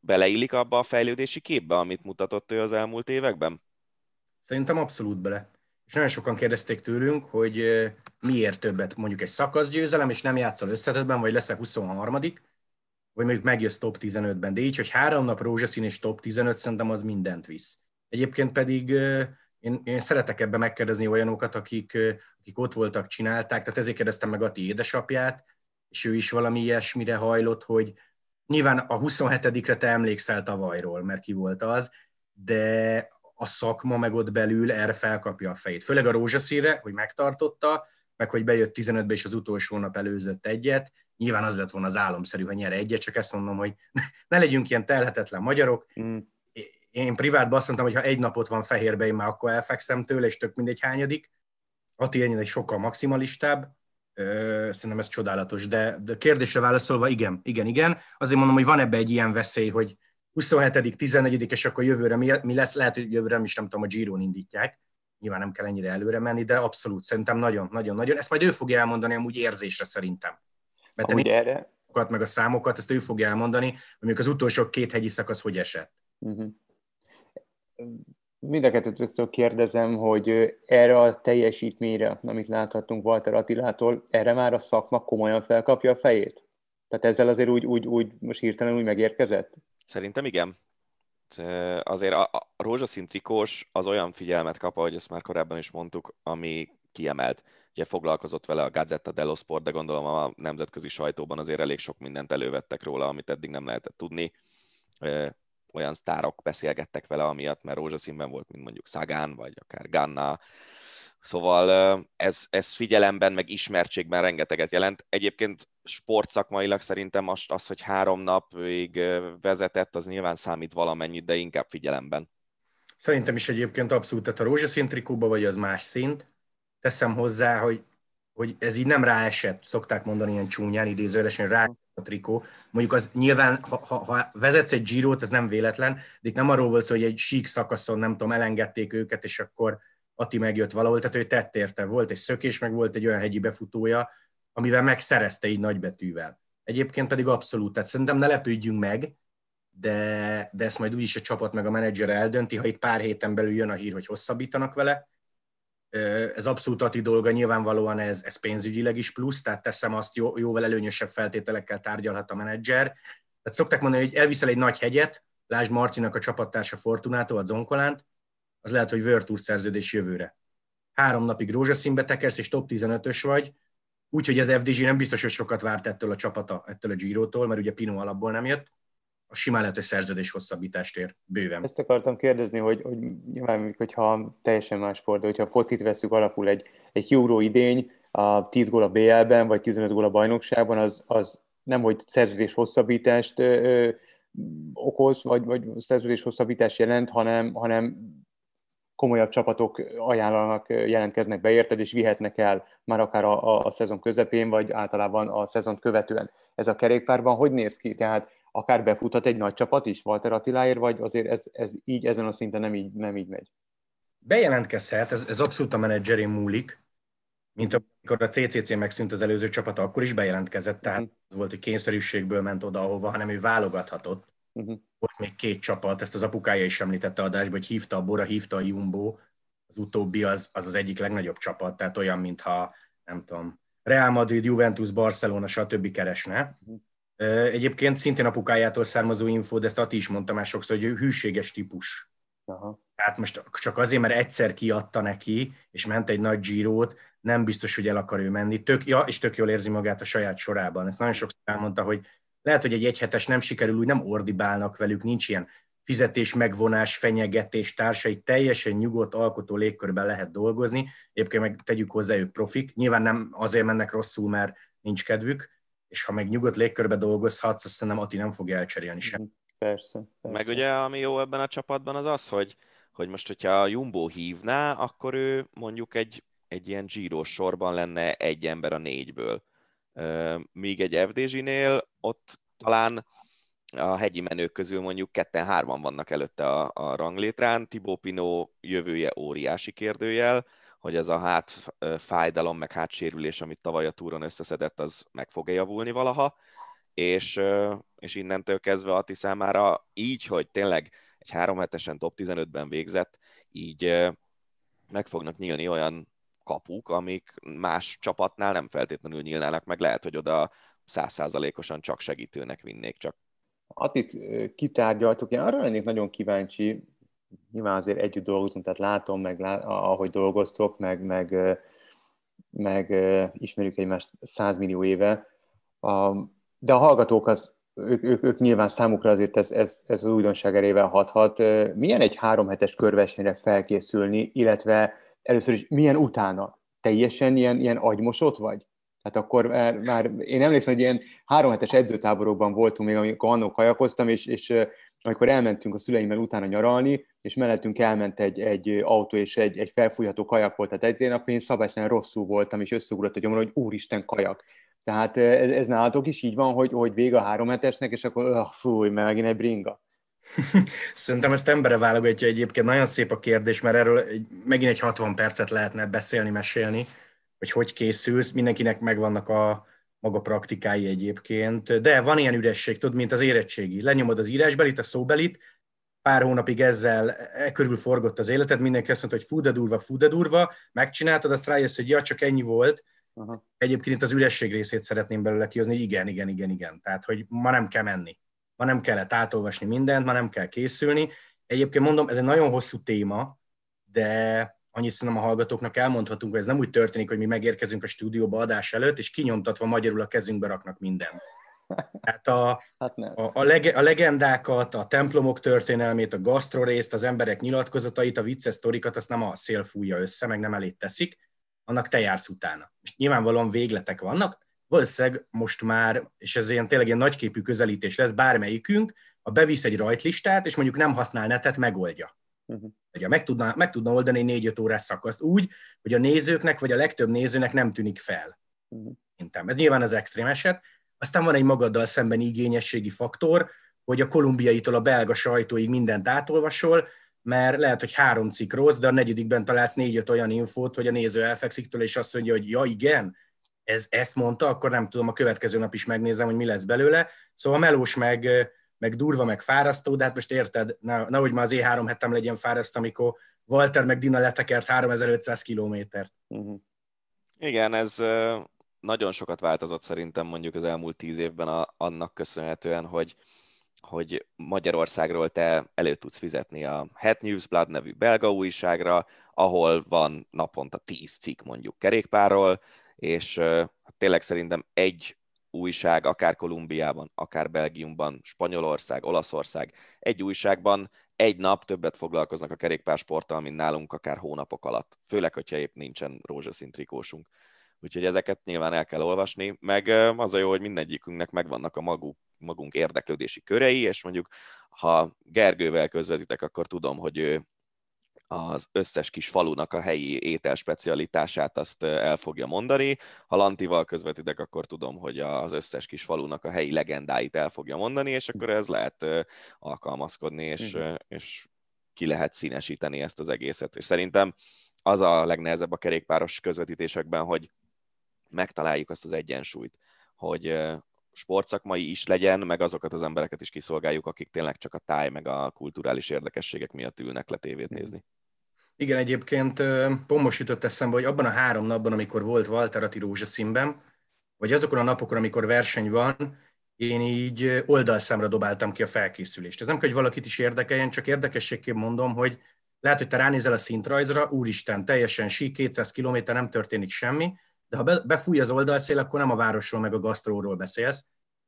beleillik abba a fejlődési képbe, amit mutatott ő az elmúlt években? Szerintem abszolút bele. És nagyon sokan kérdezték tőlünk, hogy miért többet mondjuk egy szakaszgyőzelem, és nem játszol összetetben, vagy lesz-e 23 vagy mondjuk megjössz top 15-ben. De így, hogy három nap rózsaszín és top 15, szerintem az mindent visz. Egyébként pedig én, én szeretek ebbe megkérdezni olyanokat, akik, akik ott voltak, csinálták, tehát ezért kérdeztem meg Ati édesapját, és ő is valami ilyesmire hajlott, hogy nyilván a 27-re te emlékszel tavalyról, mert ki volt az, de a szakma meg ott belül erre felkapja a fejét. Főleg a rózsaszínre, hogy megtartotta, meg hogy bejött 15-be és az utolsó nap előzött egyet. Nyilván az lett volna az álomszerű, hogy nyere egyet, csak ezt mondom, hogy [LAUGHS] ne legyünk ilyen telhetetlen magyarok. Mm. Én privátban azt mondtam, hogy ha egy napot van fehérbe, én már akkor elfekszem tőle, és tök mindegy hányadik. Ati ennyire sokkal maximalistább, szerintem ez csodálatos, de, de kérdésre válaszolva igen, igen, igen. Azért mondom, hogy van ebbe egy ilyen veszély, hogy 27 14 és akkor jövőre mi, mi lesz, lehet, hogy jövőre is nem tudom, a Giron indítják, nyilván nem kell ennyire előre menni, de abszolút szerintem nagyon, nagyon, nagyon. Ezt majd ő fogja elmondani amúgy érzésre szerintem. Mert amúgy erre... meg a számokat, ezt ő fogja elmondani, hogy az utolsó két hegyi szakasz hogy esett. Uh-huh. Mind a kettőtöktől kérdezem, hogy erre a teljesítményre, amit láthattunk Walter Attilától, erre már a szakma komolyan felkapja a fejét? Tehát ezzel azért úgy, úgy, úgy most hirtelen úgy megérkezett? Szerintem igen. Azért a, a rózsaszín trikós az olyan figyelmet kap, ahogy ezt már korábban is mondtuk, ami kiemelt. Ugye foglalkozott vele a Gazzetta dello Sport, de gondolom a nemzetközi sajtóban azért elég sok mindent elővettek róla, amit eddig nem lehetett tudni. Olyan sztárok beszélgettek vele amiatt, mert rózsaszínben volt, mint mondjuk Szagán, vagy akár Ganna, Szóval ez, ez figyelemben, meg ismertségben rengeteget jelent. Egyébként sportszakmailag szerintem most az, hogy három napig vezetett, az nyilván számít valamennyit, de inkább figyelemben. Szerintem is egyébként abszolút, tehát a rózsaszín trikóba vagy az más szint. Teszem hozzá, hogy, hogy ez így nem ráesett, szokták mondani ilyen csúnyán, idézőjelesen rá a trikó. Mondjuk az nyilván, ha, ha, ha vezetsz egy Girot, ez nem véletlen, de itt nem arról volt szó, hogy egy sík szakaszon, nem tudom, elengedték őket, és akkor Ati megjött valahol, tehát ő tett érte. Volt egy szökés, meg volt egy olyan hegyi befutója, amivel megszerezte így nagybetűvel. Egyébként pedig abszolút, tehát szerintem ne lepődjünk meg, de, de ezt majd úgyis a csapat meg a menedzser eldönti, ha itt pár héten belül jön a hír, hogy hosszabbítanak vele. Ez abszolút Ati dolga, nyilvánvalóan ez, ez pénzügyileg is plusz, tehát teszem azt, jó, jóval előnyösebb feltételekkel tárgyalhat a menedzser. Tehát szokták mondani, hogy elviszel egy nagy hegyet, lásd Marcinak a csapattársa Fortunato, a Zonkolánt, az lehet, hogy Tour szerződés jövőre. Három napig rózsaszínbe tekersz, és top 15-ös vagy, úgyhogy az FDG nem biztos, hogy sokat várt ettől a csapata, ettől a Giro-tól, mert ugye Pino alapból nem jött, a simán lehet, hogy szerződés hosszabbítást ér bőven. Ezt akartam kérdezni, hogy, hogy nyilván, hogyha teljesen más sport, de hogyha a focit veszük alapul egy, egy Euro idény, a 10 gól a BL-ben, vagy 15 gól a bajnokságban, az, az nem, hogy szerződés hosszabbítást ö, ö, okoz, vagy, vagy szerződés hosszabbítást jelent, hanem, hanem komolyabb csapatok ajánlanak, jelentkeznek be érted, és vihetnek el már akár a, a, a szezon közepén, vagy általában a szezon követően. Ez a kerékpárban hogy néz ki? Tehát akár befuthat egy nagy csapat is Walter Attiláért, vagy azért ez, ez így ezen a szinten nem így, nem így megy? Bejelentkezhet, ez, ez abszolút a menedzserén múlik, mint amikor a CCC megszűnt az előző csapata, akkor is bejelentkezett, tehát uh-huh. az volt, hogy kényszerűségből ment oda, ahova, hanem ő válogathatott. Uh-huh. Volt még két csapat, ezt az apukája is említette adásban, hogy hívta a Bora, hívta a Jumbo, az utóbbi az, az az egyik legnagyobb csapat, tehát olyan, mintha, nem tudom, Real Madrid, Juventus, Barcelona, stb. keresne. Uh-huh. Egyébként szintén apukájától származó info, de ezt Ati is mondta már sokszor, hogy ő hűséges típus. Aha. Tehát most csak azért, mert egyszer kiadta neki, és ment egy nagy Girót, nem biztos, hogy el akar ő menni. Tök, ja, és tök jól érzi magát a saját sorában. Ezt nagyon sokszor elmondta, hogy lehet, hogy egy egyhetes nem sikerül, úgy nem ordibálnak velük, nincs ilyen fizetés, megvonás, fenyegetés társai, teljesen nyugodt, alkotó légkörben lehet dolgozni. Egyébként meg tegyük hozzá, ők profik. Nyilván nem azért mennek rosszul, mert nincs kedvük, és ha meg nyugodt légkörbe dolgozhatsz, azt szerintem Ati nem fog elcserélni sem. Persze, persze. Meg ugye, ami jó ebben a csapatban, az az, hogy, hogy most, hogyha a Jumbo hívná, akkor ő mondjuk egy, egy ilyen Giro sorban lenne egy ember a négyből míg egy FDZ-nél ott talán a hegyi menők közül mondjuk ketten-hárman vannak előtte a, a ranglétrán. Tibó Pinó jövője óriási kérdőjel, hogy ez a hát fájdalom, meg hátsérülés, amit tavaly a túron összeszedett, az meg fog-e javulni valaha, és, és innentől kezdve Ati számára így, hogy tényleg egy három hetesen top 15-ben végzett, így meg fognak nyílni olyan kapuk, amik más csapatnál nem feltétlenül nyílnának, meg lehet, hogy oda százszázalékosan csak segítőnek vinnék, csak Atit kitárgyaltuk, én arra lennék nagyon kíváncsi, nyilván azért együtt dolgozunk, tehát látom, meg ahogy dolgoztok, meg, meg, meg ismerjük egymást százmillió éve, de a hallgatók az, ők, ők, ők nyilván számukra azért ez, ez, ez az újdonság erével hathat. Milyen egy három hetes körversenyre felkészülni, illetve először is milyen utána? Teljesen ilyen, ilyen agymosott vagy? Tehát akkor már, már én emlékszem, hogy ilyen három hetes edzőtáborokban voltunk még, amikor annól kajakoztam, és, és amikor elmentünk a szüleimmel utána nyaralni, és mellettünk elment egy, egy autó és egy, egy felfújható kajak volt, tehát egy, akkor én szabályszerűen rosszul voltam, és összeugrott a gyomra, hogy úristen kajak. Tehát ez, ez nálatok is így van, hogy, hogy vége a három hetesnek, és akkor öh, fúj, mert megint egy bringa. [LAUGHS] Szerintem ezt embere válogatja egyébként. Nagyon szép a kérdés, mert erről megint egy 60 percet lehetne beszélni, mesélni hogy hogy készülsz, mindenkinek megvannak a maga praktikái egyébként, de van ilyen üresség, tudod, mint az érettségi. Lenyomod az írásbelit, a szóbelit, pár hónapig ezzel e körül forgott az életed, mindenki azt mondta, hogy fú de durva, fú de durva, megcsináltad, azt rájössz, hogy ja, csak ennyi volt. Aha. Egyébként itt az üresség részét szeretném belőle kihozni, hogy igen, igen, igen, igen. Tehát, hogy ma nem kell menni. Ma nem kellett átolvasni mindent, ma nem kell készülni. Egyébként mondom, ez egy nagyon hosszú téma, de annyit szerintem a hallgatóknak elmondhatunk, hogy ez nem úgy történik, hogy mi megérkezünk a stúdióba adás előtt, és kinyomtatva magyarul a kezünkbe raknak mindent. Tehát a, hát a, a, lege, a legendákat, a templomok történelmét, a gasztrorészt, az emberek nyilatkozatait, a vicces sztorikat, azt nem a szél fújja össze, meg nem elét teszik, annak te jársz utána. És nyilvánvalóan végletek vannak, valószínűleg most már, és ez ilyen tényleg ilyen nagyképű közelítés lesz, bármelyikünk, ha bevisz egy rajtlistát, és mondjuk nem használ netet, megoldja. Uh-huh. Ugye meg tudna, meg tudna oldani négy-öt órás szakaszt úgy, hogy a nézőknek, vagy a legtöbb nézőnek nem tűnik fel. Uh-huh. Ez nyilván az extrém eset. Aztán van egy magaddal szemben igényességi faktor, hogy a kolumbiaitól a belga sajtóig mindent átolvasol, mert lehet, hogy három cikk rossz, de a negyedikben találsz négy-öt olyan infót, hogy a néző elfekszik tőle, és azt mondja, hogy ja igen, ez, ezt mondta, akkor nem tudom, a következő nap is megnézem, hogy mi lesz belőle. Szóval melós meg meg durva, meg fárasztó, de hát most érted, nehogy már az E3 hetem legyen fárasztó, amikor Walter meg Dina letekert 3500 kilométert. Uh-huh. Igen, ez nagyon sokat változott szerintem mondjuk az elmúlt tíz évben a, annak köszönhetően, hogy hogy Magyarországról te elő tudsz fizetni a Het Newsblad nevű belga újságra, ahol van naponta tíz cikk mondjuk kerékpárról, és hát tényleg szerintem egy újság, akár Kolumbiában, akár Belgiumban, Spanyolország, Olaszország, egy újságban egy nap többet foglalkoznak a kerékpársporttal, mint nálunk akár hónapok alatt. Főleg, hogyha épp nincsen rózsaszín trikósunk. Úgyhogy ezeket nyilván el kell olvasni, meg az a jó, hogy mindegyikünknek megvannak a maguk, magunk érdeklődési körei, és mondjuk ha Gergővel közvetítek, akkor tudom, hogy ő az összes kis falunak a helyi ételspecialitását azt el fogja mondani. Ha Lantival közvetítek, akkor tudom, hogy az összes kis falunak a helyi legendáit el fogja mondani, és akkor ez lehet alkalmazkodni, és, uh-huh. és ki lehet színesíteni ezt az egészet. És szerintem az a legnehezebb a kerékpáros közvetítésekben, hogy megtaláljuk azt az egyensúlyt, hogy sportszakmai is legyen, meg azokat az embereket is kiszolgáljuk, akik tényleg csak a táj, meg a kulturális érdekességek miatt ülnek le tévét nézni. Igen, egyébként pont most jutott eszembe, hogy abban a három napban, amikor volt Walter Ati rózsaszínben, vagy azokon a napokon, amikor verseny van, én így oldalszámra dobáltam ki a felkészülést. Ez nem kell, hogy valakit is érdekeljen, csak érdekességként mondom, hogy lehet, hogy te ránézel a szintrajzra, úristen, teljesen sí, 200 km nem történik semmi, de ha befúj az oldalszél, akkor nem a városról meg a gasztróról beszélsz.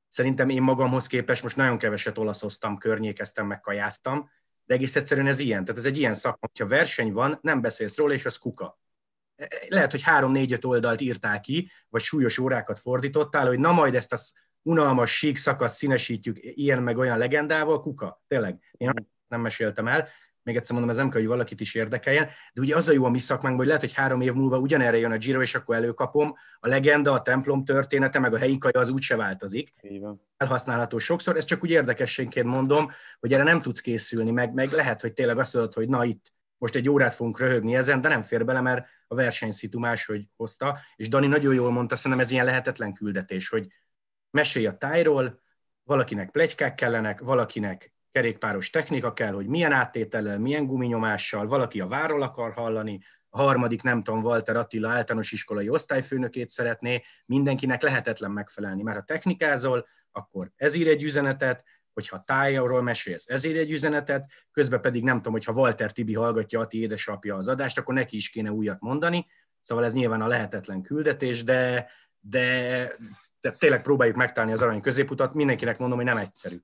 Szerintem én magamhoz képest most nagyon keveset olaszoztam, környékeztem, meg kajáztam, de egész egyszerűen ez ilyen. Tehát ez egy ilyen szakma, hogyha verseny van, nem beszélsz róla, és az kuka. E, e, lehet, hogy három-négy-öt oldalt írtál ki, vagy súlyos órákat fordítottál, hogy na majd ezt a unalmas sík szakasz színesítjük ilyen meg olyan legendával, kuka. Tényleg, én nem meséltem el. Még egyszer mondom, ez nem kell, hogy valakit is érdekeljen, de ugye az a jó a mi szakmánkban, hogy lehet, hogy három év múlva ugyanerre jön a Giro, és akkor előkapom, a legenda, a templom története, meg a helyi kaja az úgyse változik. Elhasználható sokszor, ez csak úgy érdekességként mondom, hogy erre nem tudsz készülni, meg, meg lehet, hogy tényleg azt mondod, hogy na itt most egy órát fogunk röhögni ezen, de nem fér bele, mert a versenyszitu máshogy hozta, és Dani nagyon jól mondta, szerintem ez ilyen lehetetlen küldetés, hogy mesélj a tájról, valakinek plegykák kellenek, valakinek kerékpáros technika kell, hogy milyen áttétellel, milyen guminyomással, valaki a váról akar hallani, a harmadik, nem tudom, Walter Attila általános iskolai osztályfőnökét szeretné, mindenkinek lehetetlen megfelelni, mert ha technikázol, akkor ez ír egy üzenetet, hogyha tájról mesélsz, ez ír egy üzenetet, közben pedig nem tudom, hogyha Walter Tibi hallgatja Ati édesapja az adást, akkor neki is kéne újat mondani, szóval ez nyilván a lehetetlen küldetés, de, de, de tényleg próbáljuk megtalálni az arany középutat, mindenkinek mondom, hogy nem egyszerű.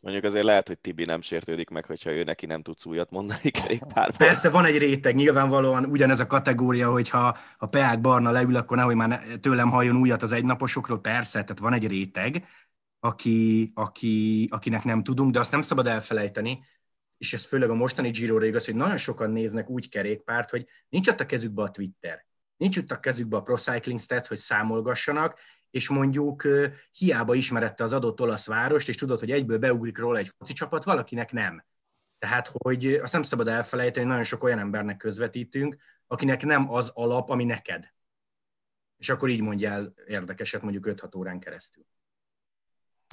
Mondjuk azért lehet, hogy Tibi nem sértődik meg, hogyha ő neki nem tudsz újat mondani [LAUGHS] kerékpárban. Persze van egy réteg, nyilvánvalóan ugyanez a kategória, hogyha a Peák Barna leül, akkor nehogy már tőlem halljon újat az egynaposokról, persze, tehát van egy réteg, aki, aki, akinek nem tudunk, de azt nem szabad elfelejteni, és ez főleg a mostani Giro igaz, hogy nagyon sokan néznek úgy kerékpárt, hogy nincs ott a kezükbe a Twitter, nincs ott a kezükbe a Pro Cycling Stats, hogy számolgassanak, és mondjuk hiába ismerette az adott olasz várost, és tudod, hogy egyből beugrik róla egy foci csapat, valakinek nem. Tehát, hogy azt nem szabad elfelejteni, hogy nagyon sok olyan embernek közvetítünk, akinek nem az alap, ami neked. És akkor így mondjál érdekeset mondjuk 5-6 órán keresztül.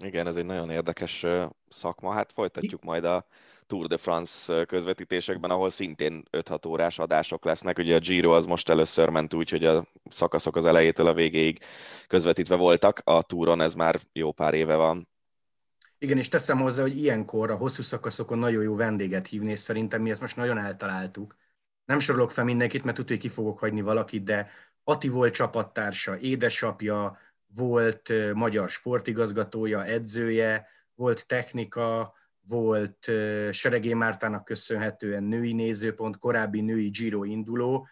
Igen, ez egy nagyon érdekes szakma. Hát folytatjuk majd a Tour de France közvetítésekben, ahol szintén 5-6 órás adások lesznek. Ugye a Giro az most először ment úgy, hogy a szakaszok az elejétől a végéig közvetítve voltak. A Touron ez már jó pár éve van. Igen, és teszem hozzá, hogy ilyenkor a hosszú szakaszokon nagyon jó vendéget hívni, és szerintem mi ezt most nagyon eltaláltuk. Nem sorolok fel mindenkit, mert tudja, hogy ki fogok hagyni valakit, de Ati volt csapattársa, édesapja, volt magyar sportigazgatója, edzője, volt technika, volt Seregé Mártának köszönhetően női nézőpont, korábbi női Giro induló.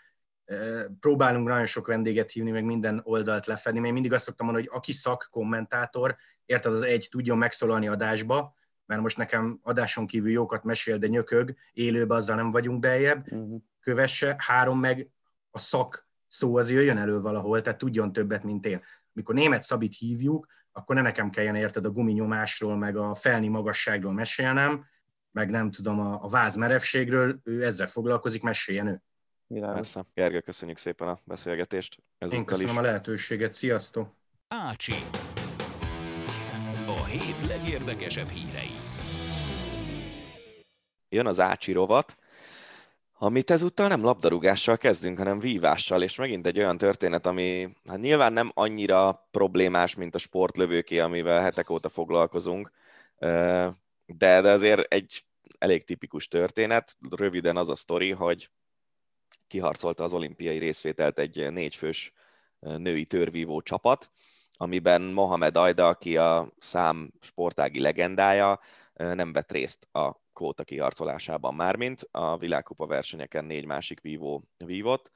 Próbálunk nagyon sok vendéget hívni, meg minden oldalt lefedni, mert én mindig azt szoktam mondani, hogy aki szakkommentátor, érted, az egy tudjon megszólalni adásba, mert most nekem adáson kívül jókat mesél, de nyökög, élőben azzal nem vagyunk beljebb, uh-huh. kövesse, három meg a szak szó az jöjjön elő valahol, tehát tudjon többet, mint én mikor német Szabit hívjuk, akkor ne nekem kelljen érted a guminyomásról, meg a felni magasságról mesélnem, meg nem tudom, a, a váz merevségről, ő ezzel foglalkozik, meséljen ő. Persze. Gergő, köszönjük szépen a beszélgetést. Én köszönöm is. a lehetőséget, sziasztok! Ácsi. A hét legérdekesebb hírei. Jön az Ácsi rovat, amit ezúttal nem labdarúgással kezdünk, hanem vívással, és megint egy olyan történet, ami hát nyilván nem annyira problémás, mint a sportlövőké, amivel hetek óta foglalkozunk, de, de azért egy elég tipikus történet. Röviden az a sztori, hogy kiharcolta az olimpiai részvételt egy négyfős női törvívó csapat, amiben Mohamed Ajda, aki a szám sportági legendája, nem vett részt a kvóta kiharcolásában mármint, a világkupa versenyeken négy másik vívó vívott,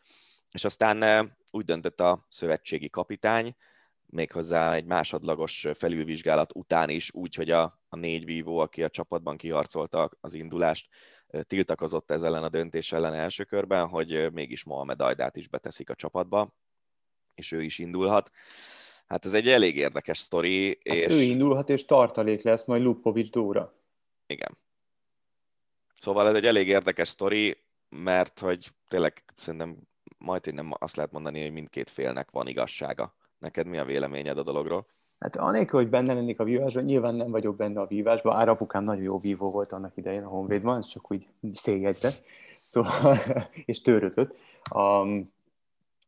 és aztán eh, úgy döntött a szövetségi kapitány, méghozzá egy másodlagos felülvizsgálat után is, úgy, hogy a, a négy vívó, aki a csapatban kiharcolta az indulást, eh, tiltakozott ez ellen a döntés ellen első körben, hogy eh, mégis Mohamed Ajdát is beteszik a csapatba, és ő is indulhat. Hát ez egy elég érdekes sztori. Hát és... Ő indulhat, és tartalék lesz majd Lupovics Dóra. Igen. Szóval ez egy elég érdekes sztori, mert hogy tényleg szerintem majd nem azt lehet mondani, hogy mindkét félnek van igazsága. Neked mi a véleményed a dologról? Hát anélkül, hogy benne lennék a vívásban, nyilván nem vagyok benne a vívásban. Árapukám nagyon jó vívó volt annak idején a Honvédban, ez csak úgy széljegyzett. Szóval, [LAUGHS] és törötött. Um,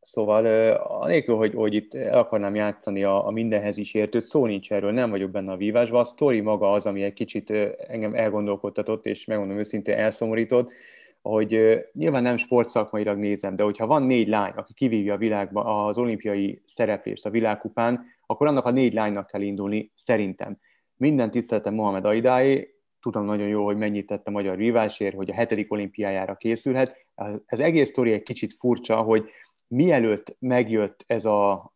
Szóval anélkül, hogy, hogy itt el akarnám játszani a, a mindenhez is értőt, szó nincs erről, nem vagyok benne a vívásban. A sztori maga az, ami egy kicsit engem elgondolkodtatott, és megmondom őszintén elszomorított, hogy nyilván nem sportszakmailag nézem, de hogyha van négy lány, aki kivívja a világban az olimpiai szereplést a világkupán, akkor annak a négy lánynak kell indulni, szerintem. Minden tiszteletem Mohamed Aidáé, tudom nagyon jó, hogy mennyit tett a magyar vívásért, hogy a hetedik olimpiájára készülhet. Ez egész sztori egy kicsit furcsa, hogy mielőtt megjött ez a,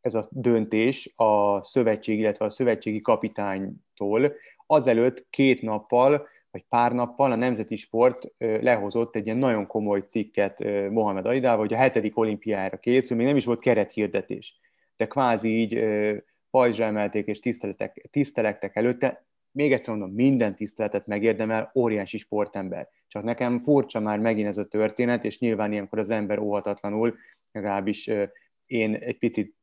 ez a döntés a szövetség, illetve a szövetségi kapitánytól, azelőtt két nappal vagy pár nappal a Nemzeti Sport lehozott egy ilyen nagyon komoly cikket Mohamed Aidával, hogy a hetedik olimpiára készül, még nem is volt kerethirdetés, de kvázi így pajzsra emelték és tiszteletek, tisztelektek előtte, még egyszer mondom, minden tiszteletet megérdemel, óriási sportember. Csak nekem furcsa már megint ez a történet, és nyilván ilyenkor az ember óhatatlanul, legalábbis én egy picit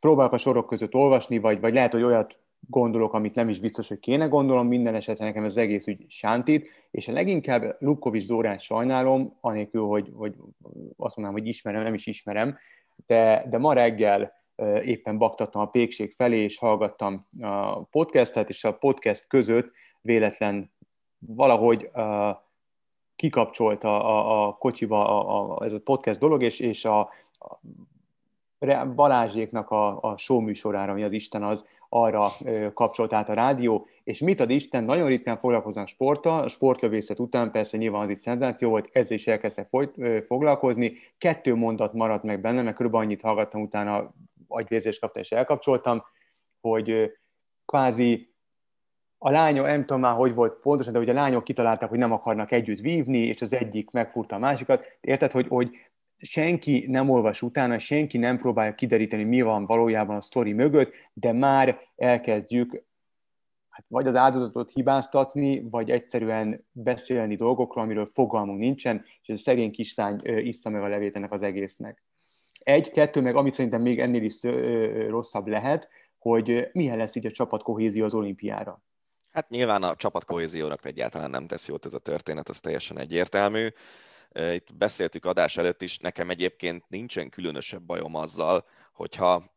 próbálok a sorok között olvasni, vagy, vagy lehet, hogy olyat gondolok, amit nem is biztos, hogy kéne gondolom, minden esetre nekem az egész ügy sántít, és a leginkább Lukkovics Zórát sajnálom, anélkül, hogy, hogy azt mondanám, hogy ismerem, nem is ismerem, de, de ma reggel éppen baktattam a pékség felé, és hallgattam a podcastet, és a podcast között véletlen valahogy uh, kikapcsolta a, a kocsiba a, a, ez a podcast dolog, és, és a, a Balázséknak a, a show műsorára, ami az Isten az, arra kapcsolt át a rádió, és mit ad Isten, nagyon ritkán foglalkoznak sporttal, a sportlövészet után persze nyilván az is szenzáció volt, ezzel is elkezdtek folyt, foglalkozni, kettő mondat maradt meg benne, mert körülbelül annyit hallgattam utána, agyvérzést kaptam és elkapcsoltam, hogy kvázi a lányok, nem tudom már, hogy volt pontosan, de hogy a lányok kitalálták, hogy nem akarnak együtt vívni, és az egyik megfurta a másikat. Érted, hogy, hogy senki nem olvas utána, senki nem próbálja kideríteni, mi van valójában a sztori mögött, de már elkezdjük hát vagy az áldozatot hibáztatni, vagy egyszerűen beszélni dolgokról, amiről fogalmunk nincsen, és ez a szegény kislány issza meg a levét ennek az egésznek. Egy, kettő, meg amit szerintem még ennél is rosszabb lehet, hogy milyen lesz így a csapatkohézió az olimpiára. Hát nyilván a csapatkohéziónak egyáltalán nem tesz jót ez a történet, ez teljesen egyértelmű. Itt beszéltük adás előtt is, nekem egyébként nincsen különösebb bajom azzal, hogyha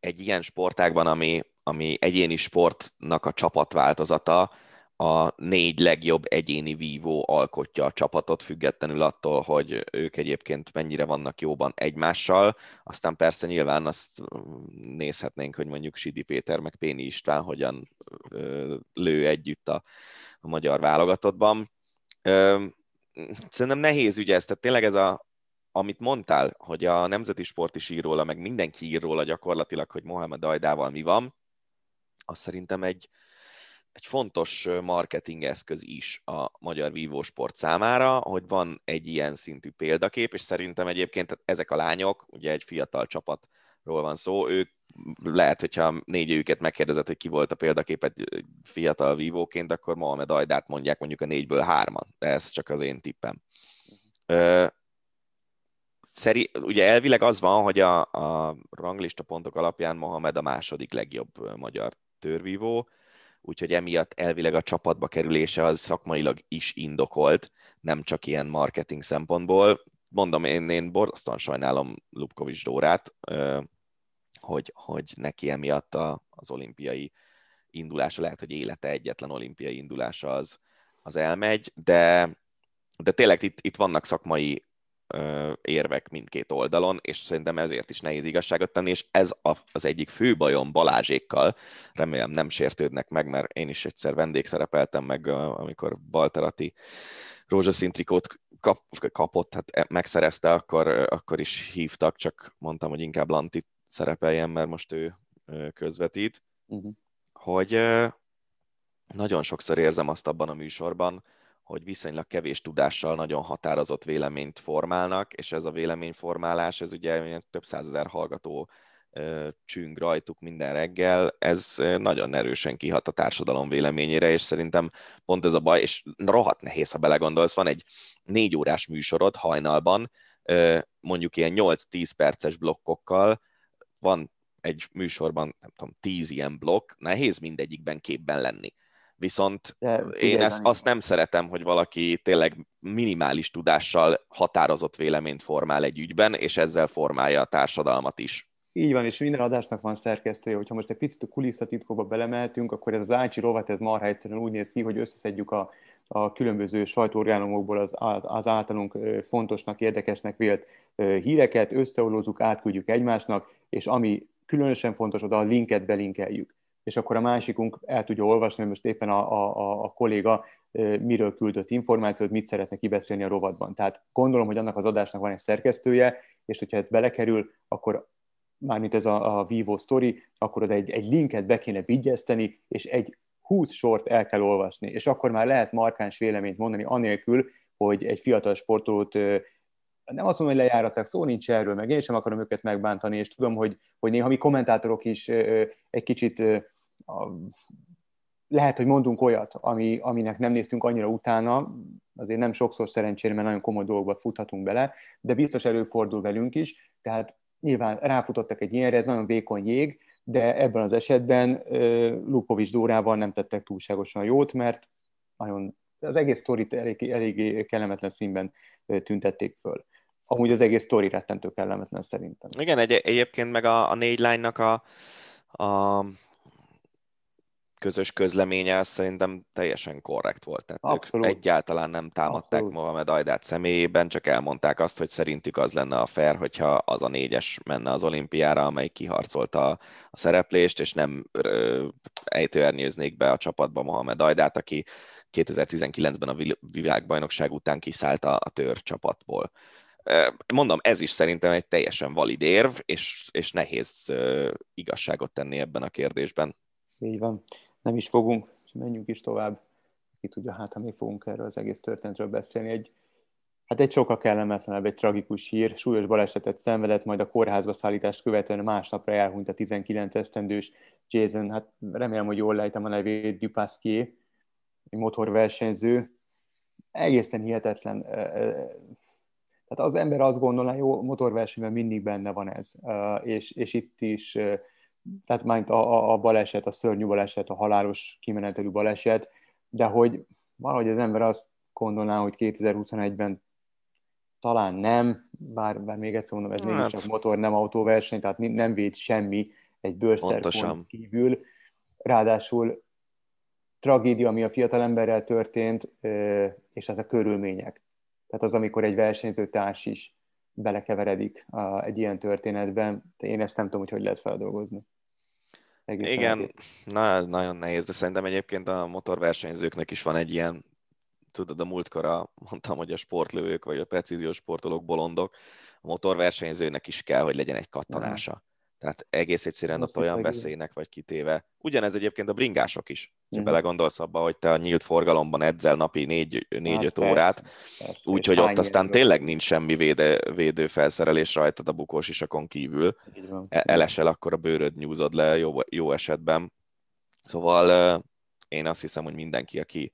egy ilyen sportágban, ami, ami egyéni sportnak a csapatváltozata, a négy legjobb egyéni vívó alkotja a csapatot, függetlenül attól, hogy ők egyébként mennyire vannak jóban egymással. Aztán persze nyilván azt nézhetnénk, hogy mondjuk Sidi Péter meg Péni István hogyan lő együtt a, a magyar válogatottban szerintem nehéz ügy ez, tehát tényleg ez a, amit mondtál, hogy a Nemzeti Sport is ír róla, meg mindenki ír róla gyakorlatilag, hogy Mohamed Ajdával mi van, az szerintem egy, egy fontos marketing eszköz is a magyar vívósport számára, hogy van egy ilyen szintű példakép, és szerintem egyébként ezek a lányok, ugye egy fiatal csapatról van szó, ők lehet, hogyha négy őket megkérdezett, hogy ki volt a példakép egy fiatal vívóként, akkor Mohamed Ajdát mondják mondjuk a négyből hárman, de ez csak az én tippem. Szeri, ugye elvileg az van, hogy a, a ranglista pontok alapján Mohamed a második legjobb magyar törvívó, úgyhogy emiatt elvileg a csapatba kerülése az szakmailag is indokolt, nem csak ilyen marketing szempontból. Mondom, én, én borzasztóan sajnálom Lubkovics Dórát, hogy, hogy neki emiatt a, az olimpiai indulása, lehet, hogy élete egyetlen olimpiai indulása az, az elmegy, de, de tényleg itt, itt vannak szakmai érvek mindkét oldalon, és szerintem ezért is nehéz igazságot tenni, és ez az egyik fő bajom Balázsékkal, remélem nem sértődnek meg, mert én is egyszer vendégszerepeltem meg, amikor Balterati rózsaszín trikót kap, kapott, hát e, megszerezte, akkor, akkor is hívtak, csak mondtam, hogy inkább Lantit szerepeljen, mert most ő közvetít, uh-huh. hogy nagyon sokszor érzem azt abban a műsorban, hogy viszonylag kevés tudással nagyon határozott véleményt formálnak, és ez a véleményformálás, ez ugye több százezer hallgató csüng rajtuk minden reggel, ez nagyon erősen kihat a társadalom véleményére, és szerintem pont ez a baj, és rohadt nehéz, ha belegondolsz, van egy négy órás műsorod hajnalban, mondjuk ilyen 8-10 perces blokkokkal, van egy műsorban, nem tudom, tíz ilyen blokk, nehéz mindegyikben képben lenni. Viszont De, én ezt, azt nem szeretem, hogy valaki tényleg minimális tudással határozott véleményt formál egy ügyben, és ezzel formálja a társadalmat is. Így van, és minden adásnak van szerkesztője. Hogyha most egy picit a kulisszatitkóba belemeltünk, akkor ez az Ácsi rovat, ez marha egyszerűen úgy néz ki, hogy összeszedjük a, a különböző sajtóorgánumokból az, az általunk fontosnak, érdekesnek vélt híreket, összeolózzuk, átküldjük egymásnak, és ami különösen fontos, oda a linket belinkeljük. És akkor a másikunk el tudja olvasni, hogy most éppen a, a, a kolléga miről küldött információt, mit szeretne kibeszélni a rovatban. Tehát gondolom, hogy annak az adásnak van egy szerkesztője, és hogyha ez belekerül, akkor mármint ez a, a Vivo Story, akkor oda egy, egy linket be kéne vigyezteni, és egy 20 sort el kell olvasni, és akkor már lehet markáns véleményt mondani, anélkül, hogy egy fiatal sportolót nem azt mondom, hogy lejáratták, szó nincs erről, meg én sem akarom őket megbántani, és tudom, hogy, hogy néha mi kommentátorok is egy kicsit lehet, hogy mondunk olyat, ami, aminek nem néztünk annyira utána, azért nem sokszor szerencsére, mert nagyon komoly dolgokba futhatunk bele, de biztos előfordul velünk is, tehát nyilván ráfutottak egy ilyenre, ez nagyon vékony jég, de ebben az esetben Lupovics Dórával nem tettek túlságosan jót, mert nagyon, az egész sztorit elég kellemetlen színben tüntették föl. Amúgy az egész sztori rettentő kellemetlen szerintem. Igen, egy, egyébként meg a, a négy lánynak a, a közös közleménye az szerintem teljesen korrekt volt. Tehát Abszolút. ők egyáltalán nem támadták Abszolút. Mohamed Ajdát személyében, csak elmondták azt, hogy szerintük az lenne a fair, hogyha az a négyes menne az olimpiára, amely kiharcolta a, a szereplést, és nem ejtőernyőznék be a csapatba Mohamed Ajdát, aki 2019-ben a világbajnokság után kiszállt a, a tör csapatból. Mondom, ez is szerintem egy teljesen valid érv, és, és nehéz igazságot tenni ebben a kérdésben. Így van nem is fogunk, és menjünk is tovább. Ki tudja, hát ha mi fogunk erről az egész történetről beszélni. Egy, hát egy sokkal kellemetlenebb, egy tragikus hír. Súlyos balesetet szenvedett, majd a kórházba szállítást követően másnapra elhunyt a 19 esztendős Jason, hát remélem, hogy jól lejtem a nevét, Dupasquier, egy motorversenyző. Egészen hihetetlen. Tehát az ember azt gondolná, jó, motorversenyben mindig benne van ez, és, és itt is tehát már a, a baleset, a szörnyű baleset, a halálos kimenetelű baleset, de hogy valahogy az ember azt gondolná, hogy 2021-ben talán nem, bár, bár még egyszer mondom, ez hát. mégis csak motor, nem autóverseny, tehát nem véd semmi egy bőrszerpont kívül. Ráadásul tragédia, ami a fiatal emberrel történt, és ez a körülmények. Tehát az, amikor egy versenyzőtárs is belekeveredik egy ilyen történetben, én ezt nem tudom, hogy hogy lehet feldolgozni. Egészen Igen, na, nagyon nehéz, de szerintem egyébként a motorversenyzőknek is van egy ilyen, tudod, a múltkor mondtam, hogy a sportlők vagy a precíziós sportolók bolondok, a motorversenyzőnek is kell, hogy legyen egy kattanása. Tehát egész egyszerűen ott olyan veszélynek vagy kitéve. Ugyanez egyébként a bringások is. Ha uh-huh. belegondolsz abba, hogy te a nyílt forgalomban edzel napi 4-5 hát órát, úgyhogy ott aztán tényleg nincs semmi véde, védő felszerelés rajtad a bukós isakon kívül. E, elesel, akkor a bőröd nyúzod le jó, jó esetben. Szóval én azt hiszem, hogy mindenki, aki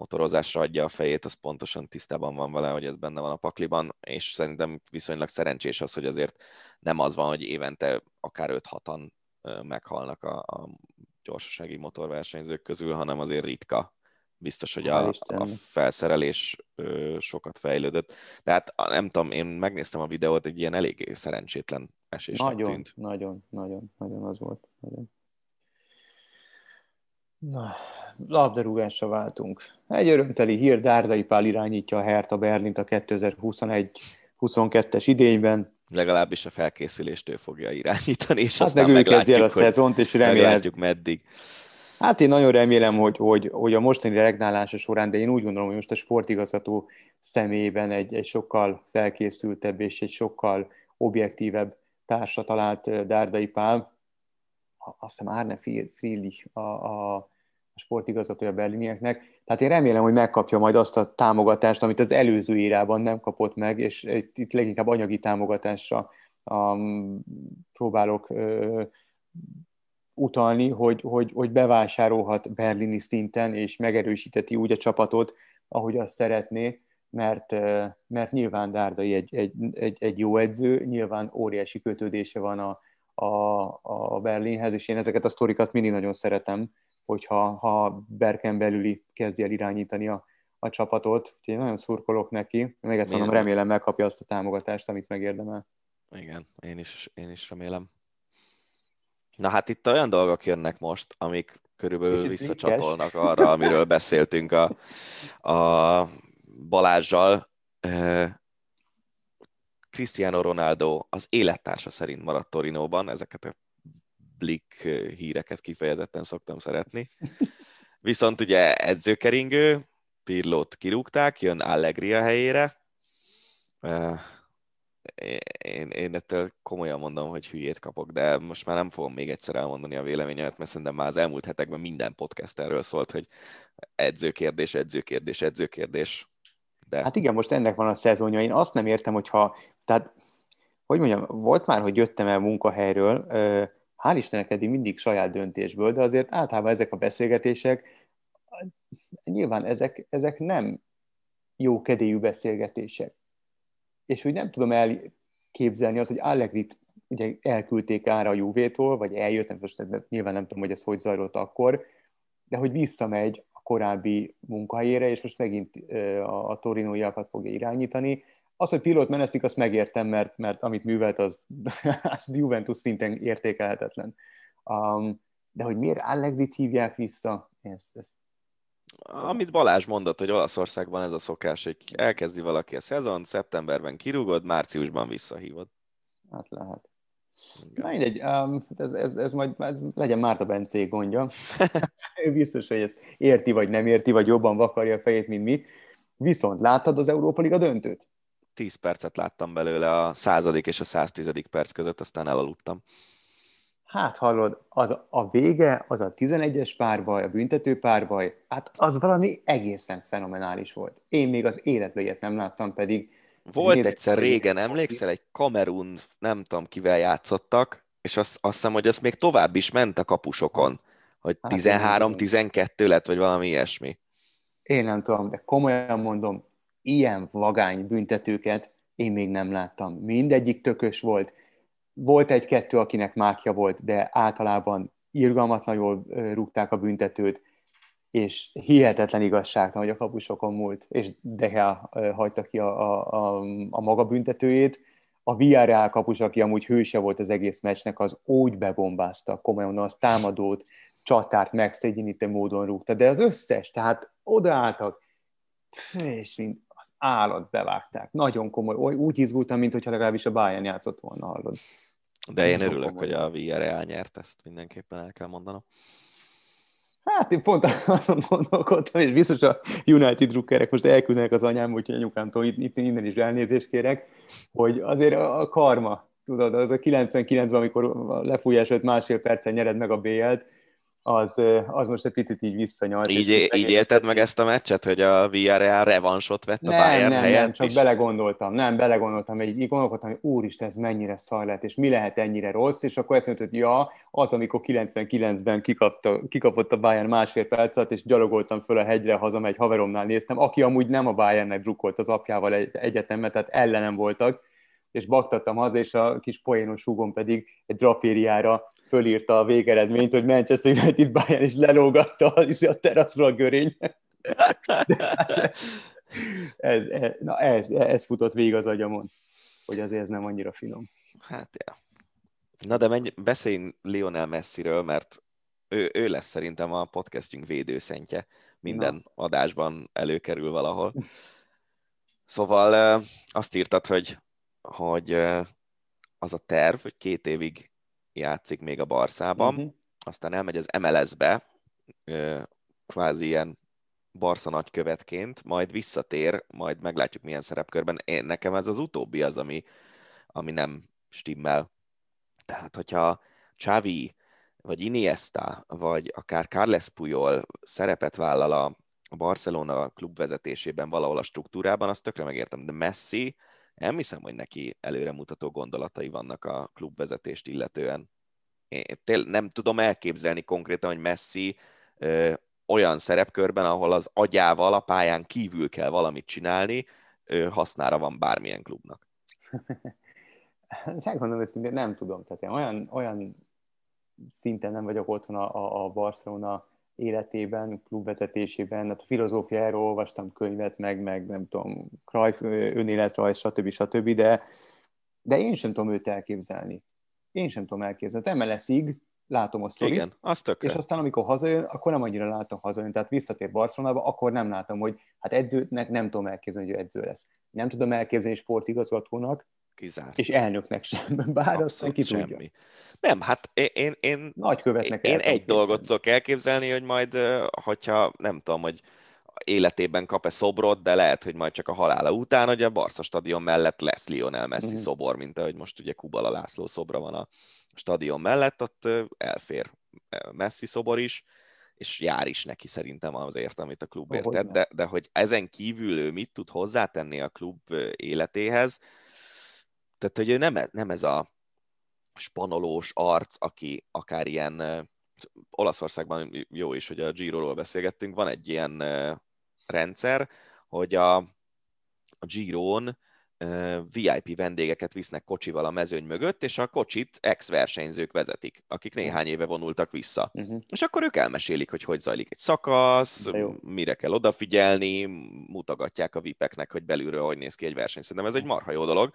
motorozásra adja a fejét, az pontosan tisztában van vele, hogy ez benne van a pakliban, és szerintem viszonylag szerencsés az, hogy azért nem az van, hogy évente akár 5-6-an meghalnak a, a gyorsasági motorversenyzők közül, hanem azért ritka. Biztos, hogy a, a felszerelés ö, sokat fejlődött. Tehát nem tudom, én megnéztem a videót, egy ilyen elég szerencsétlen esésnek nagyon, tűnt. Nagyon, nagyon, nagyon az volt. Nagyon. Na, labdarúgásra váltunk. Egy örömteli hír, Dárdai Pál irányítja a Hertha Berlint a 2021-22-es idényben. Legalábbis a felkészülést ő fogja irányítani, és hát aztán meg ő kezdi el a szezont, és meglátjuk meddig. Hát én nagyon remélem, hogy, hogy, hogy a mostani regnálása során, de én úgy gondolom, hogy most a sportigazgató személyében egy, egy sokkal felkészültebb és egy sokkal objektívebb társa talált Dárdai Pál. Azt hiszem Árne Friedrich a, a sportigazgatója a berlinieknek. Tehát én remélem, hogy megkapja majd azt a támogatást, amit az előző írában nem kapott meg, és itt leginkább anyagi támogatásra um, próbálok uh, utalni, hogy, hogy, hogy bevásárolhat berlini szinten, és megerősíteti úgy a csapatot, ahogy azt szeretné, mert, mert nyilván Dárdai egy, egy, egy, egy jó edző, nyilván óriási kötődése van a, a, a Berlinhez, és én ezeket a sztorikat mindig nagyon szeretem, hogyha ha Berken belüli kezdi el irányítani a, a csapatot. Úgyhogy én nagyon szurkolok neki. Még egyszer mondom, remélem megkapja azt a támogatást, amit megérdemel. Igen, én is, én is remélem. Na hát itt olyan dolgok jönnek most, amik körülbelül Kicsit visszacsatolnak arra, amiről beszéltünk a, a Balázsjal. Cristiano Ronaldo az élettársa szerint maradt Torinóban, ezeket a Blick híreket kifejezetten szoktam szeretni. [LAUGHS] Viszont ugye edzőkeringő, Pirlót kirúgták, jön Allegri a helyére. én, én ettől komolyan mondom, hogy hülyét kapok, de most már nem fogom még egyszer elmondani a véleményemet, mert szerintem már az elmúlt hetekben minden podcast erről szólt, hogy edzőkérdés, edzőkérdés, edzőkérdés. De... Hát igen, most ennek van a szezonja. Én azt nem értem, hogyha, tehát, hogy mondjam, volt már, hogy jöttem el munkahelyről, hál' Istennek eddig mindig saját döntésből, de azért általában ezek a beszélgetések, nyilván ezek, ezek nem jó kedélyű beszélgetések. És úgy nem tudom elképzelni azt, hogy Allegrit ugye elküldték ára a Juvétól, vagy eljött, nem, most nyilván nem tudom, hogy ez hogy zajlott akkor, de hogy visszamegy a korábbi munkahelyére, és most megint a, a torinóiakat fogja irányítani. Az, hogy pilót menesztik, azt megértem, mert, mert amit művelt, az, [LAUGHS] az Juventus szinten értékelhetetlen. Um, de hogy miért Allegrit hívják vissza, ezt, ezt amit Balázs mondott, hogy Olaszországban ez a szokás, hogy elkezdi valaki a szezon, szeptemberben kirúgod, márciusban visszahívod. Hát lehet. Na mindegy, um, ez, ez, ez majd ez legyen Márta Bencé gondja. [LAUGHS] ő biztos, hogy ezt érti, vagy nem érti, vagy jobban vakarja a fejét, mint mi. Viszont láttad az Európa Liga döntőt? 10 percet láttam belőle a századik és a 110. perc között, aztán elaludtam. Hát hallod, az a vége, az a 11-es párbaj, a büntető párbaj, hát az valami egészen fenomenális volt. Én még az életbe ilyet nem láttam, pedig... Volt nézd, egyszer régen, emlékszel, egy Kamerun, nem tudom kivel játszottak, és azt, azt hiszem, hogy az még tovább is ment a kapusokon, hogy 13-12 hát lett, vagy valami ilyesmi. Én nem tudom, de komolyan mondom, ilyen vagány büntetőket én még nem láttam. Mindegyik tökös volt, volt egy-kettő, akinek mákja volt, de általában irgalmatlan jól rúgták a büntetőt, és hihetetlen igazságtalan, hogy a kapusokon múlt, és Deha hagyta ki a, a, a, a maga büntetőjét. A Villarreal kapus, aki amúgy hőse volt az egész meccsnek, az úgy bebombázta, komolyan az támadót, csatárt megszégyenítő módon rúgta, de az összes, tehát odaálltak, és mind állat bevágták. Nagyon komoly, úgy izgultam, mint hogyha legalábbis a Bayern játszott volna, hallod. De én örülök, hogy a Villarreal nyert, ezt mindenképpen el kell mondanom. Hát én pont azon gondolkodtam, és biztos a United drukkerek most elküldenek az anyám, úgyhogy anyukámtól itt, itt innen is elnézést kérek, hogy azért a karma, tudod, az a 99-ben, amikor a lefújás előtt másfél percen nyered meg a BL-t, az, az most egy picit így visszanyalt. Így, így élted meg ezt a meccset, hogy a Villarreal revansot vett a nem, Bayern nem, helyett Nem, csak is? belegondoltam, nem, belegondoltam, így, így gondolkodtam, hogy úristen, ez mennyire szar lett, és mi lehet ennyire rossz, és akkor mondta, hogy ja, az, amikor 99-ben kikapta, kikapott a Bayern másfél percet, és gyalogoltam föl a hegyre, haza egy haveromnál néztem, aki amúgy nem a Bayernnek drukkolt az apjával egy, egyetemben, tehát ellenem voltak, és baktattam haza, és a kis poénos húgom pedig egy drapériára fölírta a végeredményt, hogy Manchester United Bayern is lelógatta a teraszról a görény. Hát ez, ez, na ez, ez futott végig az agyamon, hogy azért ez nem annyira finom. Hát, ja. Na de menj, beszéljünk Lionel Messiről, mert ő, ő lesz szerintem a podcastünk védőszentje. Minden Na. adásban előkerül valahol. Szóval azt írtad, hogy, hogy az a terv, hogy két évig játszik még a Barszában, uh-huh. aztán elmegy az MLS-be, kvázi ilyen Barca nagykövetként, majd visszatér, majd meglátjuk milyen szerepkörben. Én, nekem ez az utóbbi az, ami, ami nem stimmel. Tehát, hogyha Xavi, vagy Iniesta, vagy akár Carles Puyol szerepet vállal a, Barcelona klub vezetésében valahol a struktúrában, azt tökre megértem, de Messi, nem hiszem, hogy neki előremutató gondolatai vannak a klubvezetést illetően. Én nem tudom elképzelni konkrétan, hogy Messi ö, olyan szerepkörben, ahol az agyával a pályán kívül kell valamit csinálni, ö, hasznára van bármilyen klubnak. [LAUGHS] Megmondom őszintén, nem tudom. Tehát én olyan, olyan szinten nem vagyok otthon a, a Barcelona életében, klubvezetésében, hát a filozófiáról olvastam könyvet, meg, meg nem tudom, Cruyff önéletrajz, stb. stb., de, de én sem tudom őt elképzelni. Én sem tudom elképzelni. Az MLS-ig látom a sztorit, Igen, az tökre. és aztán amikor hazajön, akkor nem annyira látom hazajön. Tehát visszatér Barcelonába, akkor nem látom, hogy hát edzőnek nem tudom elképzelni, hogy ő edző lesz. Nem tudom elképzelni sportigazgatónak, Kizárt. És elnöknek sem, [LAUGHS] bár azt ki semmi. tudja. Nem, hát én, én, Nagykövetnek én egy dolgot tudok elképzelni, hogy majd, hogyha nem tudom, hogy életében kap-e szobrot, de lehet, hogy majd csak a halála után, hogy a Barca stadion mellett lesz Lionel Messi uh-huh. szobor, mint ahogy most ugye Kubala László szobra van a stadion mellett, ott elfér Messi szobor is, és jár is neki szerintem azért, amit a klubért tett, de, de hogy ezen kívül ő mit tud hozzátenni a klub életéhez, tehát hogy ő nem, e, nem ez a spanolós arc, aki akár ilyen Olaszországban jó is, hogy a Giro-ról beszélgettünk, van egy ilyen rendszer, hogy a, a Giron VIP vendégeket visznek kocsival a mezőny mögött, és a kocsit ex-versenyzők vezetik, akik néhány éve vonultak vissza. Uh-huh. És akkor ők elmesélik, hogy hogy zajlik egy szakasz, mire kell odafigyelni, mutogatják a vipeknek, hogy belülről hogy néz ki egy verseny. Szerintem ez egy marha jó dolog.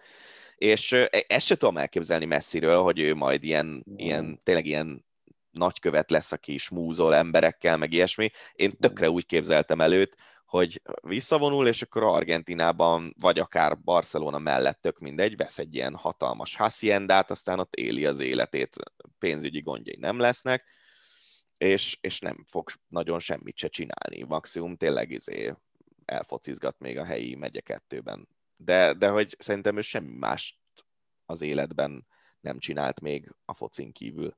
És e, ezt se tudom elképzelni messziről, hogy ő majd ilyen, ilyen tényleg ilyen nagykövet lesz, aki smúzol emberekkel, meg ilyesmi. Én tökre úgy képzeltem előtt, hogy visszavonul, és akkor Argentinában, vagy akár Barcelona mellett, tök mindegy, vesz egy ilyen hatalmas haciendát, aztán ott éli az életét, pénzügyi gondjai nem lesznek, és, és nem fog nagyon semmit se csinálni. Maximum tényleg izé elfocizgat még a helyi megye kettőben. De, de hogy szerintem ő semmi más az életben nem csinált még a focin kívül.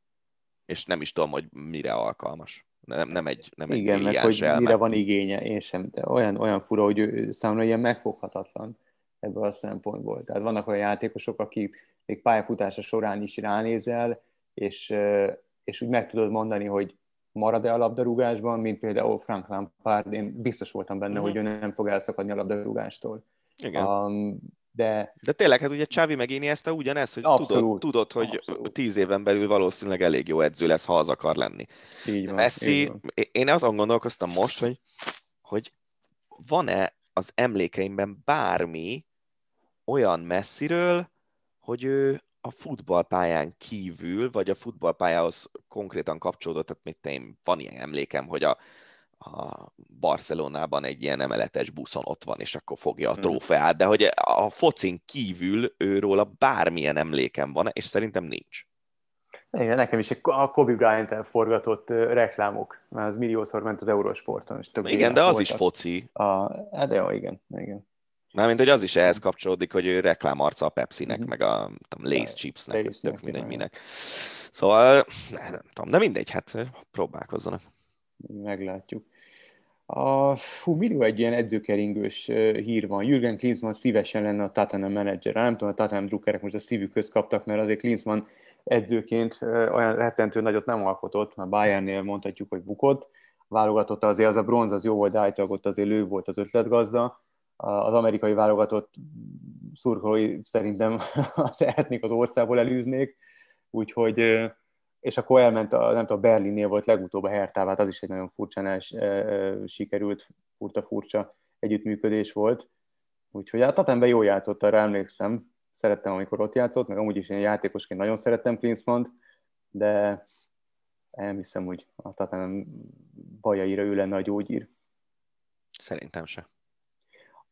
És nem is tudom, hogy mire alkalmas nem, nem egy nem egy Igen, meg hogy elme. mire van igénye, én sem, de olyan, olyan fura, hogy ő számomra ilyen megfoghatatlan ebből a szempontból. Tehát vannak olyan játékosok, akik még pályafutása során is ránézel, és, és úgy meg tudod mondani, hogy marad-e a labdarúgásban, mint például Frank Lampard, én biztos voltam benne, uh-huh. hogy ő nem fog elszakadni a labdarúgástól. Igen. Um, de... De tényleg, hát ugye Csávi meg Iniesta ugyanez, hogy abszolút, tudod, tudod, hogy abszolút. tíz éven belül valószínűleg elég jó edző lesz, ha az akar lenni. Így van, Messi, így van. én azon gondolkoztam most, hogy, hogy van-e az emlékeimben bármi olyan messziről, hogy ő a futballpályán kívül, vagy a futballpályához konkrétan kapcsolódott, tehát mit én, van ilyen emlékem, hogy a, a Barcelonában egy ilyen emeletes buszon ott van, és akkor fogja a hmm. trófeát, de hogy a focin kívül őról a bármilyen emlékem van, és szerintem nincs. Igen, nekem is a Kobe bryant forgatott reklámok, mert az milliószor ment az Eurosporton. És igen, de az is foci. A, hát de jó, igen, igen. Mármint, hogy az is ehhez kapcsolódik, hogy ő reklámarca a Pepsi-nek, mm-hmm. meg a tudom, Lace Chipsnek, Lace tök mindegy minek. Szóval, nem tudom, de mindegy, hát próbálkozzanak meglátjuk. A, fú, millió egy ilyen edzőkeringős hír van. Jürgen Klinsmann szívesen lenne a Tottenham menedzser. Nem tudom, a Tottenham drukkerek most a szívükhöz kaptak, mert azért Klinsmann edzőként olyan rettentő nagyot nem alkotott, mert Bayernnél mondhatjuk, hogy bukott. Válogatott azért az a bronz, az jó volt, de állítólag ott azért lő volt az ötletgazda. Az amerikai válogatott szurkolói szerintem [LAUGHS] tehetnék az országból elűznék, úgyhogy és akkor elment, a, nem tudom, Berlinnél volt legutóbb a Hertávát, az is egy nagyon furcsán sikerült, furta furcsa együttműködés volt. Úgyhogy hát Tatemben jól játszott, arra emlékszem. Szerettem, amikor ott játszott, meg amúgy is én játékosként nagyon szerettem Klinsmant, de nem hiszem, hogy a Tatem bajaira ő lenne a gyógyír. Szerintem se.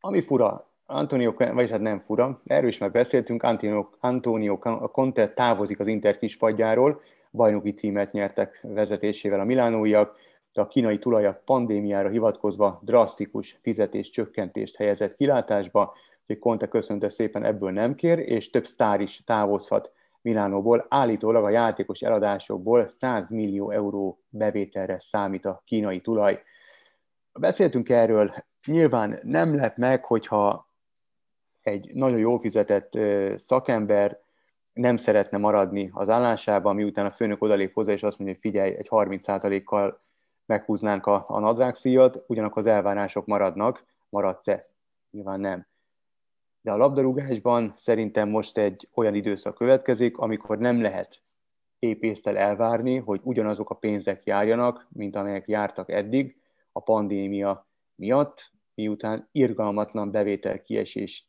Ami fura, Antonio, vagyis hát nem fura, erről is már beszéltünk, Antonio, Antonio Conte távozik az Inter kispadjáról, bajnoki címet nyertek vezetésével a milánóiak, de a kínai tulajak pandémiára hivatkozva drasztikus fizetés csökkentést helyezett kilátásba, hogy Conte köszönte szépen ebből nem kér, és több sztár is távozhat Milánóból. Állítólag a játékos eladásokból 100 millió euró bevételre számít a kínai tulaj. Beszéltünk erről, nyilván nem lep meg, hogyha egy nagyon jó fizetett szakember nem szeretne maradni az állásában, miután a főnök odalép hozzá, és azt mondja, hogy figyelj, egy 30%-kal meghúznánk a, a nadrágszíjat, ugyanakkor az elvárások maradnak, maradsz-e? Nyilván nem. De a labdarúgásban szerintem most egy olyan időszak következik, amikor nem lehet épésztel elvárni, hogy ugyanazok a pénzek járjanak, mint amelyek jártak eddig a pandémia miatt, miután irgalmatlan bevétel kiesés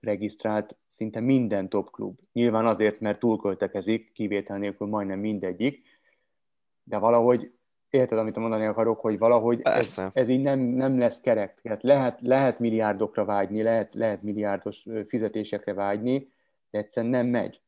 regisztrált szinte minden top klub. Nyilván azért, mert túlköltekezik, kivétel nélkül majdnem mindegyik, de valahogy érted, amit mondani akarok, hogy valahogy ez, ez így nem, nem lesz kerek. Tehát lehet, lehet milliárdokra vágyni, lehet, lehet milliárdos fizetésekre vágyni, de egyszerűen nem megy.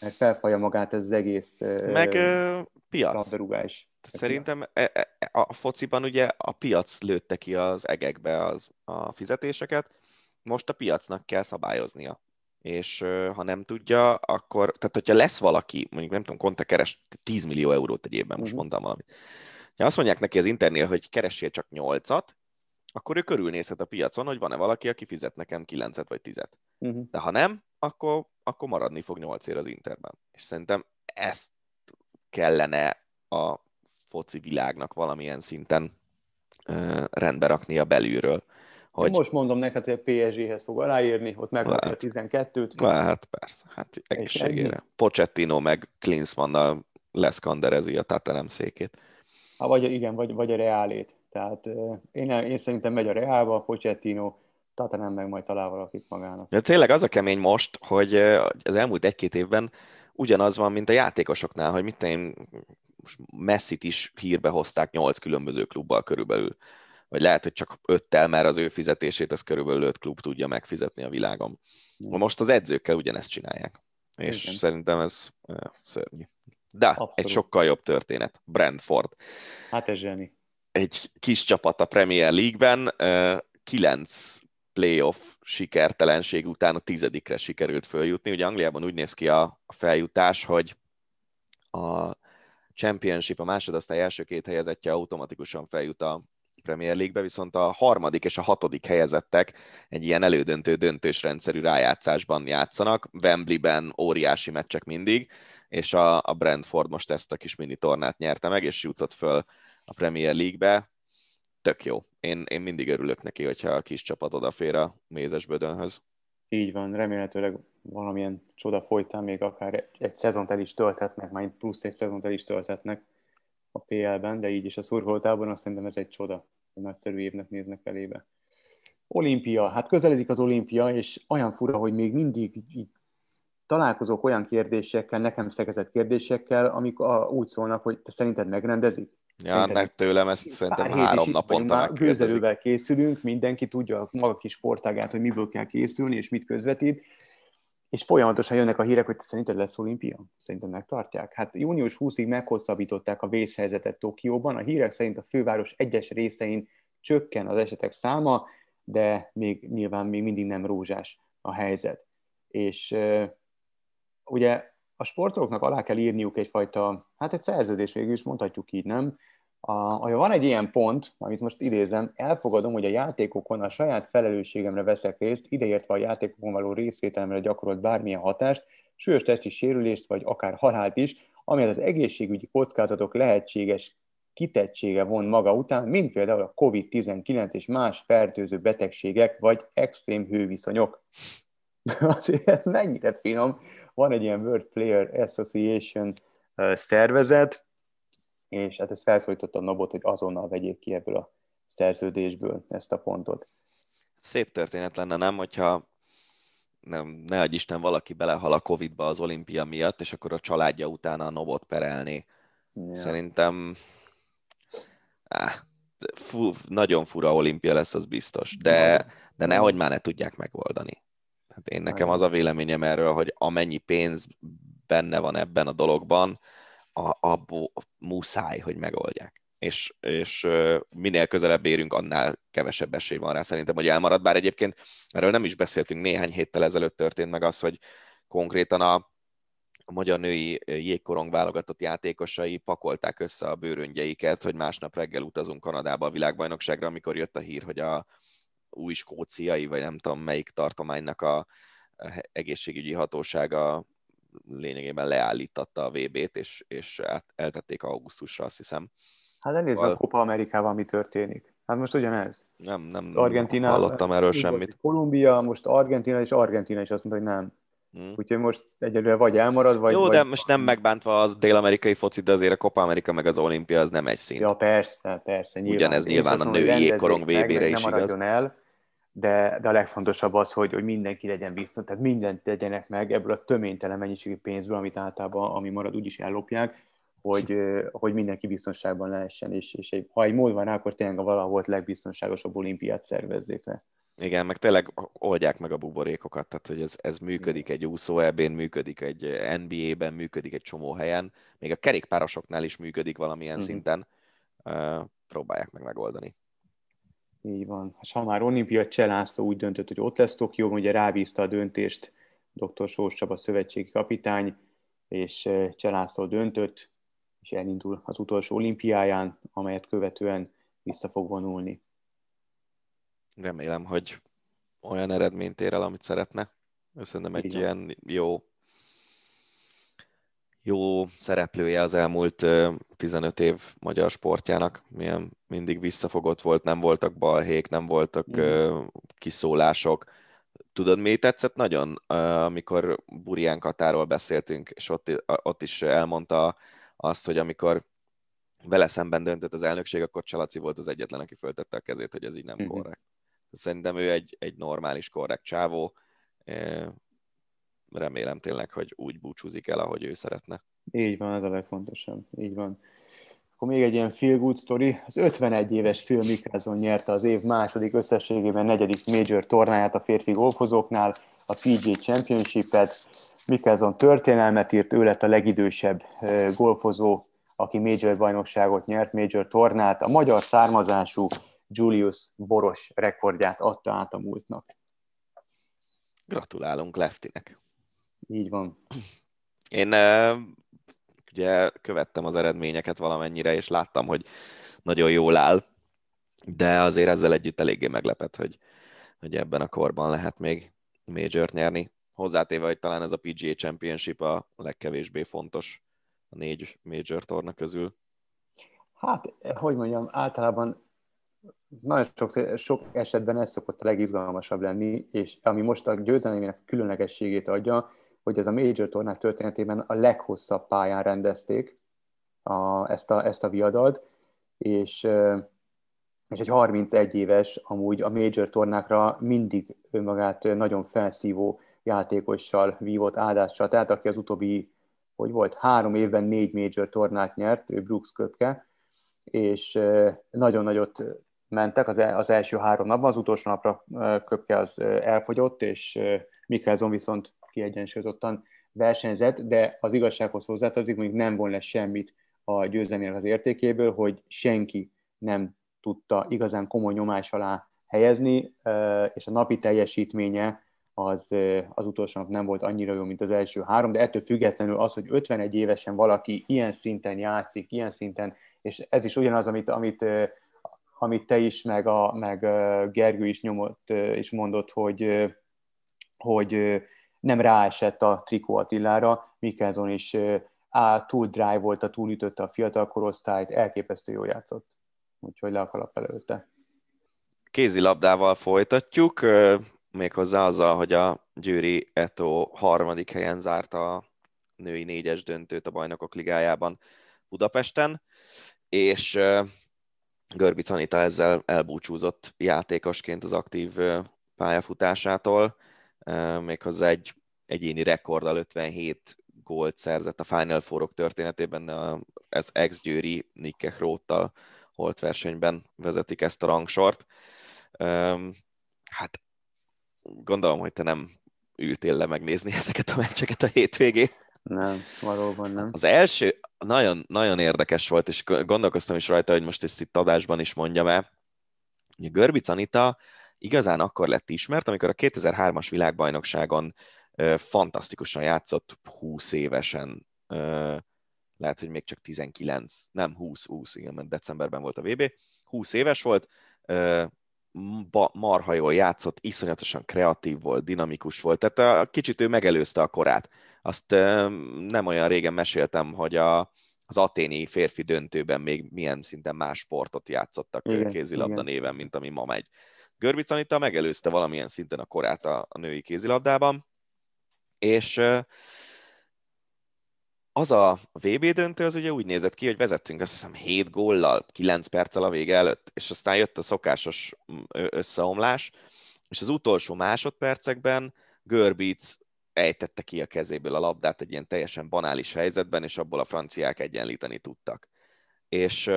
Mert felfalja magát ez az egész Meg uh, piac. labdarúgás. Szerintem e- e- a fociban ugye a piac lőtte ki az egekbe az, a fizetéseket, most a piacnak kell szabályoznia. És ha nem tudja, akkor, tehát hogyha lesz valaki, mondjuk nem tudom, Conte keres 10 millió eurót egy évben, most Mhm. mondtam valamit. Ha azt mondják neki az internél, hogy keressél csak 8-at, akkor ő körülnézhet a piacon, hogy van-e valaki, aki fizet nekem 9-et vagy 10-et. Uh-huh. De ha nem, akkor, akkor maradni fog 8 ér az Interben. És szerintem ezt kellene a foci világnak valamilyen szinten uh, rendbe raknia belülről. Hogy... Most mondom neked, hogy a PSG-hez fog aláírni, ott megkapja a Lehet. 12-t. hát persze, hát egészségére. Pochettino meg Klinsmannnal leszkanderezi a Tatanem székét. Ha vagy, igen, vagy, vagy a Reálét. Tehát én, én szerintem megy a Reálba, Pochettino, Tatanem meg majd talál valakit magának. De tényleg az a kemény most, hogy az elmúlt egy-két évben ugyanaz van, mint a játékosoknál, hogy mit én most Messit is hírbe hozták nyolc különböző klubbal körülbelül. Vagy lehet, hogy csak öttel, mert az ő fizetését az körülbelül öt klub tudja megfizetni a világon. Most az edzőkkel ugyanezt csinálják. És Igen. szerintem ez szörnyű. De Abszolút. egy sokkal jobb történet. Brentford. Hát ez zseni. Egy kis csapat a Premier League-ben, kilenc playoff sikertelenség után a tizedikre sikerült följutni. Ugye Angliában úgy néz ki a, a feljutás, hogy a Championship, a másodosztály első két helyezettje automatikusan feljut a Premier League-be, viszont a harmadik és a hatodik helyezettek egy ilyen elődöntő döntős rendszerű rájátszásban játszanak. Wembleyben óriási meccsek mindig, és a, a Brentford most ezt a kis mini tornát nyerte meg, és jutott föl a Premier League-be. Tök jó. Én, én mindig örülök neki, hogyha a kis csapat odafér a mézes bödönhöz. Így van, remélhetőleg valamilyen csoda folytán még akár egy, egy szezont el is tölthetnek, majd plusz egy szezont el is tölthetnek a PL-ben, de így is a szurkoltában azt szerintem ez egy csoda, egy nagyszerű évnek néznek elébe. Olimpia, hát közeledik az olimpia, és olyan fura, hogy még mindig így találkozok olyan kérdésekkel, nekem szegezett kérdésekkel, amik a, úgy szólnak, hogy te szerinted megrendezik? Ja, Szerintem meg tőlem ezt szerintem három naponta már gőzerővel készülünk, mindenki tudja a maga kis sportágát, hogy miből kell készülni, és mit közvetít, és folyamatosan jönnek a hírek, hogy te szerinted lesz olimpia? Szerintem megtartják. Hát június 20-ig meghosszabbították a vészhelyzetet Tokióban, a hírek szerint a főváros egyes részein csökken az esetek száma, de még nyilván még mindig nem rózsás a helyzet. És ugye a sportolóknak alá kell írniuk egyfajta, hát egy szerződés végül is mondhatjuk így, nem? A, van egy ilyen pont, amit most idézem, elfogadom, hogy a játékokon a saját felelősségemre veszek részt, ideértve a játékokon való részvételemre gyakorolt bármilyen hatást, súlyos testi sérülést, vagy akár halált is, ami az egészségügyi kockázatok lehetséges kitettsége von maga után, mint például a COVID-19 és más fertőző betegségek, vagy extrém hőviszonyok. [LAUGHS] Azért ez mennyire finom. Van egy ilyen World Player Association szervezet, és hát ez felszólította a Nobot, hogy azonnal vegyék ki ebből a szerződésből ezt a pontot. Szép történet lenne, nem, hogyha nem, ne adj Isten, valaki belehal a Covid-ba az olimpia miatt, és akkor a családja utána a Nobot perelni. Ja. Szerintem áh, fu, nagyon fura olimpia lesz, az biztos, de, de nehogy már ne tudják megoldani. Hát én nekem az a véleményem erről, hogy amennyi pénz benne van ebben a dologban, a, abból muszáj, hogy megoldják. És, és minél közelebb érünk, annál kevesebb esély van rá szerintem, hogy elmarad. Bár egyébként erről nem is beszéltünk, néhány héttel ezelőtt történt meg az, hogy konkrétan a, a magyar női jégkorong válogatott játékosai pakolták össze a bőröngyeiket, hogy másnap reggel utazunk Kanadába a világbajnokságra, amikor jött a hír, hogy a új skóciai, vagy nem tudom melyik tartománynak a egészségügyi hatósága lényegében leállítatta a VB-t, és, és eltették augusztusra, azt hiszem. Hát elnézd meg Copa Amerikával, mi történik. Hát most ugyanez. Nem, nem Argentina, hallottam erről semmit. Kolumbia, most Argentina, és Argentina is azt mondta, hogy nem. Hmm. Úgyhogy most egyelőre vagy elmarad, vagy... Jó, vagy... de most nem megbántva az dél-amerikai foci, de azért a Copa Amerika meg az olimpia az nem egy szint. Ja, persze, persze. Nyilván. Ugyanez nyilván a női jégkorong VB-re is nem igaz. el, de, de a legfontosabb az, hogy, hogy mindenki legyen biztos, tehát mindent tegyenek meg ebből a töménytelen mennyiségű pénzből, amit általában, ami marad, úgyis ellopják, hogy, hogy mindenki biztonságban lehessen, és, és egy, ha egy mód van rá, akkor tényleg a valahol legbiztonságosabb olimpiát szervezzék le. Igen, meg tényleg oldják meg a buborékokat, tehát hogy ez, ez működik egy úszó ebén, működik egy NBA-ben, működik egy csomó helyen, még a kerékpárosoknál is működik valamilyen uh-huh. szinten. Uh, próbálják meg megoldani. Így van. És ha már olimpia Cselászló úgy döntött, hogy ott lesz Tokió, ugye rábízta a döntést dr. Sós Csaba szövetségi kapitány, és Cselászló döntött, és elindul az utolsó olimpiáján, amelyet követően vissza fog vonulni. Remélem, hogy olyan eredményt ér el, amit szeretne. Szerintem egy Igen. ilyen jó, jó szereplője az elmúlt 15 év magyar sportjának, milyen mindig visszafogott volt, nem voltak balhék, nem voltak Igen. kiszólások. Tudod, mi tetszett nagyon, amikor Burján Katáról beszéltünk, és ott, ott is elmondta azt, hogy amikor vele szemben döntött az elnökség, akkor Csalaci volt az egyetlen, aki föltette a kezét, hogy ez így nem uh-huh. korrekt. Szerintem ő egy, egy normális, korrekt csávó. Remélem tényleg, hogy úgy búcsúzik el, ahogy ő szeretne. Így van, ez a legfontosabb. Így van. Akkor még egy ilyen feel good story. Az 51 éves Phil Mickelson nyerte az év második összességében negyedik major tornáját a férfi golfozóknál, a PGA Championship-et. Mickelson történelmet írt, ő lett a legidősebb golfozó, aki major bajnokságot nyert, major tornát. A magyar származású Julius Boros rekordját adta át a múltnak. Gratulálunk Leftinek. Így van. Én ugye követtem az eredményeket valamennyire, és láttam, hogy nagyon jól áll, de azért ezzel együtt eléggé meglepett, hogy, hogy ebben a korban lehet még major nyerni. Hozzátéve, hogy talán ez a PGA Championship a legkevésbé fontos a négy major torna közül. Hát, hogy mondjam, általában nagyon sok, sok esetben ez szokott a legizgalmasabb lenni, és ami most a győzelmének különlegességét adja, hogy ez a Major tornák történetében a leghosszabb pályán rendezték a, ezt, a, ezt a viadalt, és, és egy 31 éves amúgy a Major tornákra mindig önmagát nagyon felszívó játékossal vívott áldással, tehát aki az utóbbi, hogy volt, három évben négy Major tornát nyert, ő Brooks Köpke, és nagyon nagyot mentek az, el, az első három napban, az utolsó napra Köpke az elfogyott, és Mikkelson viszont kiegyensúlyozottan versenyzett, de az igazsághoz hozzátartozik, mondjuk nem volna le semmit a győzelmének az értékéből, hogy senki nem tudta igazán komoly nyomás alá helyezni, és a napi teljesítménye az, az utolsó nap nem volt annyira jó, mint az első három, de ettől függetlenül az, hogy 51 évesen valaki ilyen szinten játszik, ilyen szinten, és ez is ugyanaz, amit, amit, amit te is, meg, a, meg Gergő is nyomott, és mondott, hogy, hogy nem ráesett a Trikó Attilára, Mikkelson is á, túl drive volt, a túlütötte a fiatal korosztályt, elképesztő jól játszott. Úgyhogy le a kalap előtte. Kézilabdával folytatjuk, méghozzá azzal, hogy a Győri Eto harmadik helyen zárta a női négyes döntőt a Bajnokok Ligájában Budapesten, és Görbic Anita ezzel elbúcsúzott játékosként az aktív pályafutásától méghozzá egy egyéni rekorddal 57 gólt szerzett a Final Four-ok történetében, ez ex-győri Nikke Hróttal holt versenyben vezetik ezt a rangsort. Hát gondolom, hogy te nem ültél le megnézni ezeket a meccseket a hétvégén. Nem, valóban nem. Az első nagyon, nagyon érdekes volt, és gondolkoztam is rajta, hogy most ezt itt adásban is mondjam el. Görbic Anita igazán akkor lett ismert, amikor a 2003-as világbajnokságon fantasztikusan játszott 20 évesen, lehet, hogy még csak 19, nem 20-20, igen, mert decemberben volt a VB, 20 éves volt, marha jól játszott, iszonyatosan kreatív volt, dinamikus volt, tehát a, kicsit ő megelőzte a korát. Azt nem olyan régen meséltem, hogy a, az aténi férfi döntőben még milyen szinten más sportot játszottak igen, kézilabda igen. néven, mint ami ma megy. Görbic Anita megelőzte valamilyen szinten a korát a, a női kézilabdában, és az a VB döntő az ugye úgy nézett ki, hogy vezettünk azt hiszem 7 góllal, 9 perccel a vége előtt, és aztán jött a szokásos összeomlás, és az utolsó másodpercekben Görbic ejtette ki a kezéből a labdát egy ilyen teljesen banális helyzetben, és abból a franciák egyenlíteni tudtak. És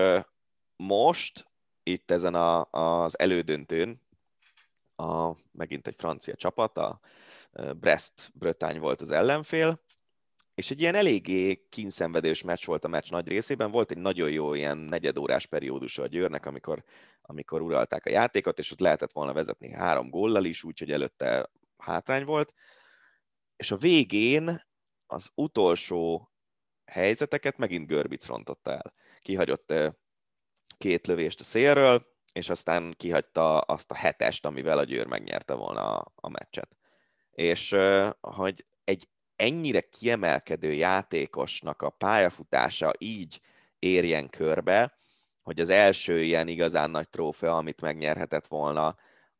most itt ezen a, az elődöntőn, a, megint egy francia csapat, a Brest Bretagne volt az ellenfél, és egy ilyen eléggé kínszenvedős meccs volt a meccs nagy részében. Volt egy nagyon jó ilyen negyedórás periódus a Győrnek, amikor, amikor uralták a játékot, és ott lehetett volna vezetni három góllal is, úgyhogy előtte hátrány volt. És a végén az utolsó helyzeteket megint Görbic rontotta el. Kihagyott két lövést a szélről, és aztán kihagyta azt a hetest, amivel a Győr megnyerte volna a, a meccset. És hogy egy ennyire kiemelkedő játékosnak a pályafutása így érjen körbe, hogy az első ilyen igazán nagy trófea, amit megnyerhetett volna,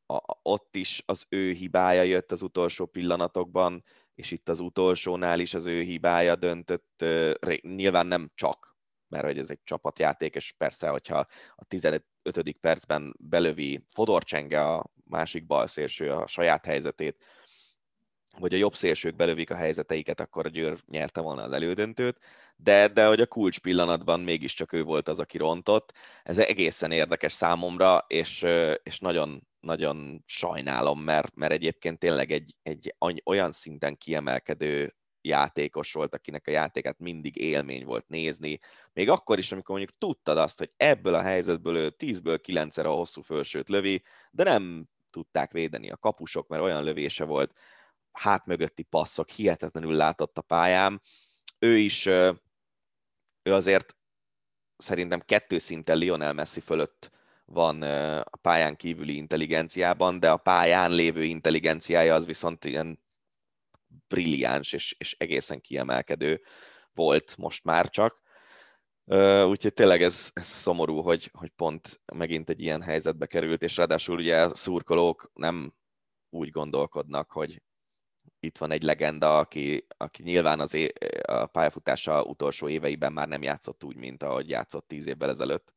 a, ott is az ő hibája jött az utolsó pillanatokban, és itt az utolsónál is az ő hibája döntött, nyilván nem csak, mert hogy ez egy csapatjáték, és persze, hogyha a 15. percben belövi Fodorcsenge a másik balszélső a saját helyzetét, vagy a jobb szélsők belövik a helyzeteiket, akkor a Győr nyerte volna az elődöntőt, de, de hogy a kulcs pillanatban mégiscsak ő volt az, aki rontott. Ez egészen érdekes számomra, és, és nagyon, nagyon sajnálom, mert, mert egyébként tényleg egy, egy olyan szinten kiemelkedő játékos volt, akinek a játékát mindig élmény volt nézni. Még akkor is, amikor mondjuk tudtad azt, hogy ebből a helyzetből ő 10-ből 9-szer a hosszú fölsőt lövi, de nem tudták védeni a kapusok, mert olyan lövése volt, hát mögötti passzok, hihetetlenül látott a pályán. Ő is, ő azért szerintem kettő szinten Lionel Messi fölött van a pályán kívüli intelligenciában, de a pályán lévő intelligenciája az viszont ilyen brilliáns és, és egészen kiemelkedő volt most már csak. Úgyhogy tényleg ez, ez szomorú, hogy, hogy pont megint egy ilyen helyzetbe került, és ráadásul ugye a szurkolók nem úgy gondolkodnak, hogy itt van egy legenda, aki, aki nyilván az é- a pályafutása utolsó éveiben már nem játszott úgy, mint ahogy játszott tíz évvel ezelőtt.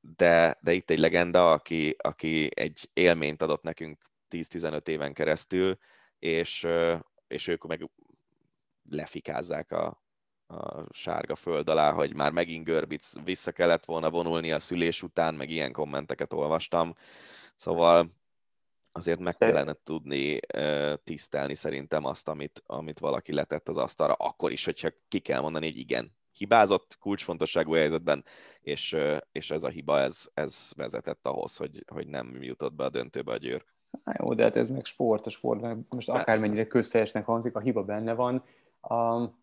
De, de itt egy legenda, aki, aki egy élményt adott nekünk 10-15 éven keresztül, és, és ők meg lefikázzák a, a sárga föld alá, hogy már megint Görbic vissza kellett volna vonulni a szülés után, meg ilyen kommenteket olvastam. Szóval azért meg kellene tudni tisztelni szerintem azt, amit, amit valaki letett az asztalra, akkor is, hogyha ki kell mondani, hogy igen, hibázott kulcsfontosságú helyzetben, és, és ez a hiba, ez, ez vezetett ahhoz, hogy, hogy nem jutott be a döntőbe a győr. Há, jó, de hát ez meg sport, a sport, meg most Persze. akármennyire közszeresnek hangzik, a hiba benne van. Um,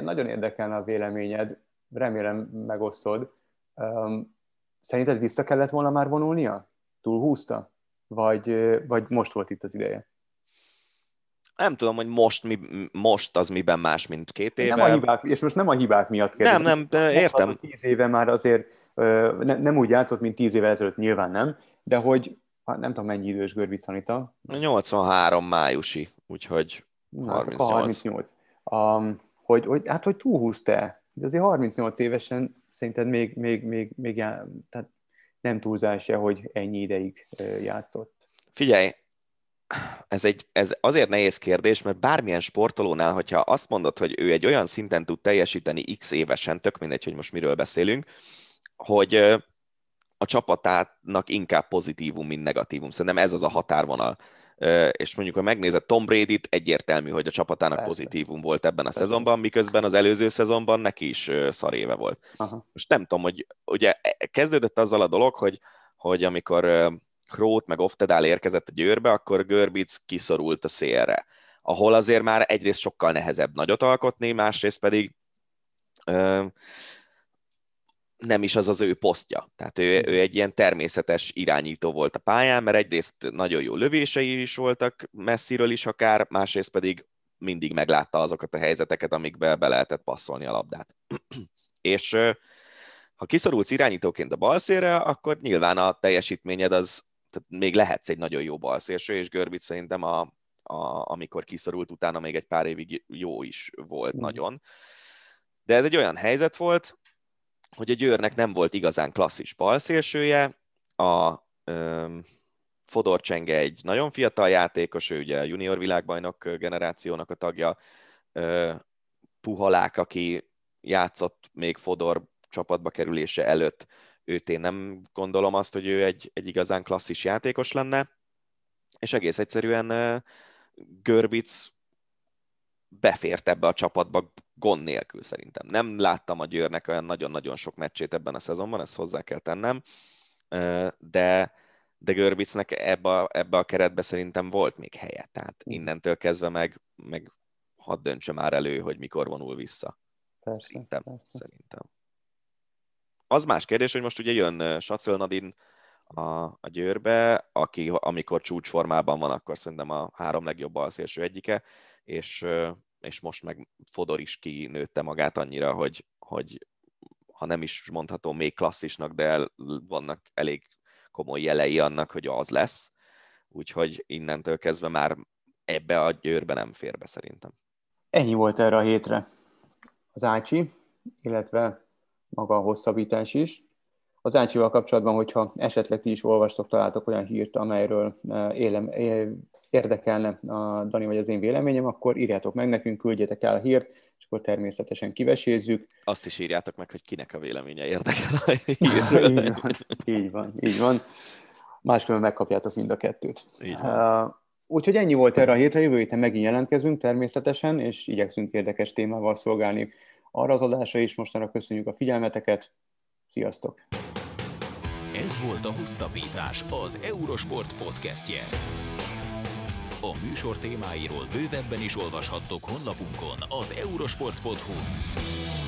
nagyon érdekelne a véleményed, remélem megosztod. Um, szerinted vissza kellett volna már vonulnia? Túlhúzta? vagy, vagy most volt itt az ideje? Nem tudom, hogy most, mi, most az miben más, mint két éve. Nem a hibák, és most nem a hibák miatt kérdezem. Nem, nem, értem. Tíz éve már azért ne, nem úgy játszott, mint tíz éve ezelőtt, nyilván nem, de hogy nem tudom mennyi idős Görbic Anita. 83 májusi, úgyhogy 38. Hát, 38. Um, hogy, hogy, hát, hogy túlhúzta de azért 38 évesen szerinted még, még, még, még já, tehát nem túlzás-e, hogy ennyi ideig játszott? Figyelj, ez, egy, ez azért nehéz kérdés, mert bármilyen sportolónál, hogyha azt mondod, hogy ő egy olyan szinten tud teljesíteni x évesen, tök mindegy, hogy most miről beszélünk, hogy a csapatának inkább pozitívum, mint negatívum. Szerintem ez az a határvonal és mondjuk, ha megnézed Tom Brady-t, egyértelmű, hogy a csapatának Persze. pozitívum volt ebben a Persze. szezonban, miközben az előző szezonban neki is szar éve volt. Aha. Most nem tudom, hogy ugye e, kezdődött azzal a dolog, hogy, hogy amikor Krót meg Oftedál érkezett a győrbe, akkor Görbic kiszorult a szélre, ahol azért már egyrészt sokkal nehezebb nagyot alkotni, másrészt pedig nem is az az ő posztja. Tehát ő, ő egy ilyen természetes irányító volt a pályán, mert egyrészt nagyon jó lövései is voltak messziről is akár, másrészt pedig mindig meglátta azokat a helyzeteket, amikbe be lehetett passzolni a labdát. [CLEARS THROAT] És ha kiszorulsz irányítóként a balszélre, akkor nyilván a teljesítményed az, tehát még lehetsz egy nagyon jó balszélső, és Görbic szerintem a, a, amikor kiszorult utána még egy pár évig jó is volt mm. nagyon. De ez egy olyan helyzet volt, hogy a Győrnek nem volt igazán klasszis balszélsője, a um, Fodor Csenge egy nagyon fiatal játékos, ő ugye a junior világbajnok generációnak a tagja, uh, Puhalák, aki játszott még Fodor csapatba kerülése előtt, őt én nem gondolom azt, hogy ő egy, egy igazán klasszis játékos lenne, és egész egyszerűen Görbic befért ebbe a csapatba gond nélkül szerintem. Nem láttam a Győrnek olyan nagyon-nagyon sok meccsét ebben a szezonban, ezt hozzá kell tennem, de, de Görbicnek ebbe a, ebbe a keretbe szerintem volt még helye. Tehát innentől kezdve meg, meg hadd döntse már elő, hogy mikor vonul vissza. Persze, szerintem, persze. szerintem. Az más kérdés, hogy most ugye jön Sacöl Nadin a, a Győrbe, aki amikor csúcsformában van, akkor szerintem a három legjobb alszélső egyike, és, és most meg Fodor is kinőtte magát annyira, hogy, hogy ha nem is mondható még klasszisnak, de vannak elég komoly jelei annak, hogy az lesz. Úgyhogy innentől kezdve már ebbe a győrbe nem fér be szerintem. Ennyi volt erre a hétre. Az Ácsi, illetve maga a hosszabbítás is. Az Ácsival kapcsolatban, hogyha esetleg ti is olvastok, találtok olyan hírt, amelyről élem, érdekelne a Dani vagy az én véleményem, akkor írjátok meg nekünk, küldjetek el a hírt, és akkor természetesen kivesézzük. Azt is írjátok meg, hogy kinek a véleménye érdekel a [LAUGHS] hírről. így, van, így van, így van. Máskülönben megkapjátok mind a kettőt. Uh, úgyhogy ennyi volt erre a hétre, jövő héten megint jelentkezünk természetesen, és igyekszünk érdekes témával szolgálni arra az adásra is. Mostanra köszönjük a figyelmeteket. Sziasztok! Ez volt a Hosszabbítás, az Eurosport podcastje. A műsor témáiról bővebben is olvashattok honlapunkon az eurosport.hu.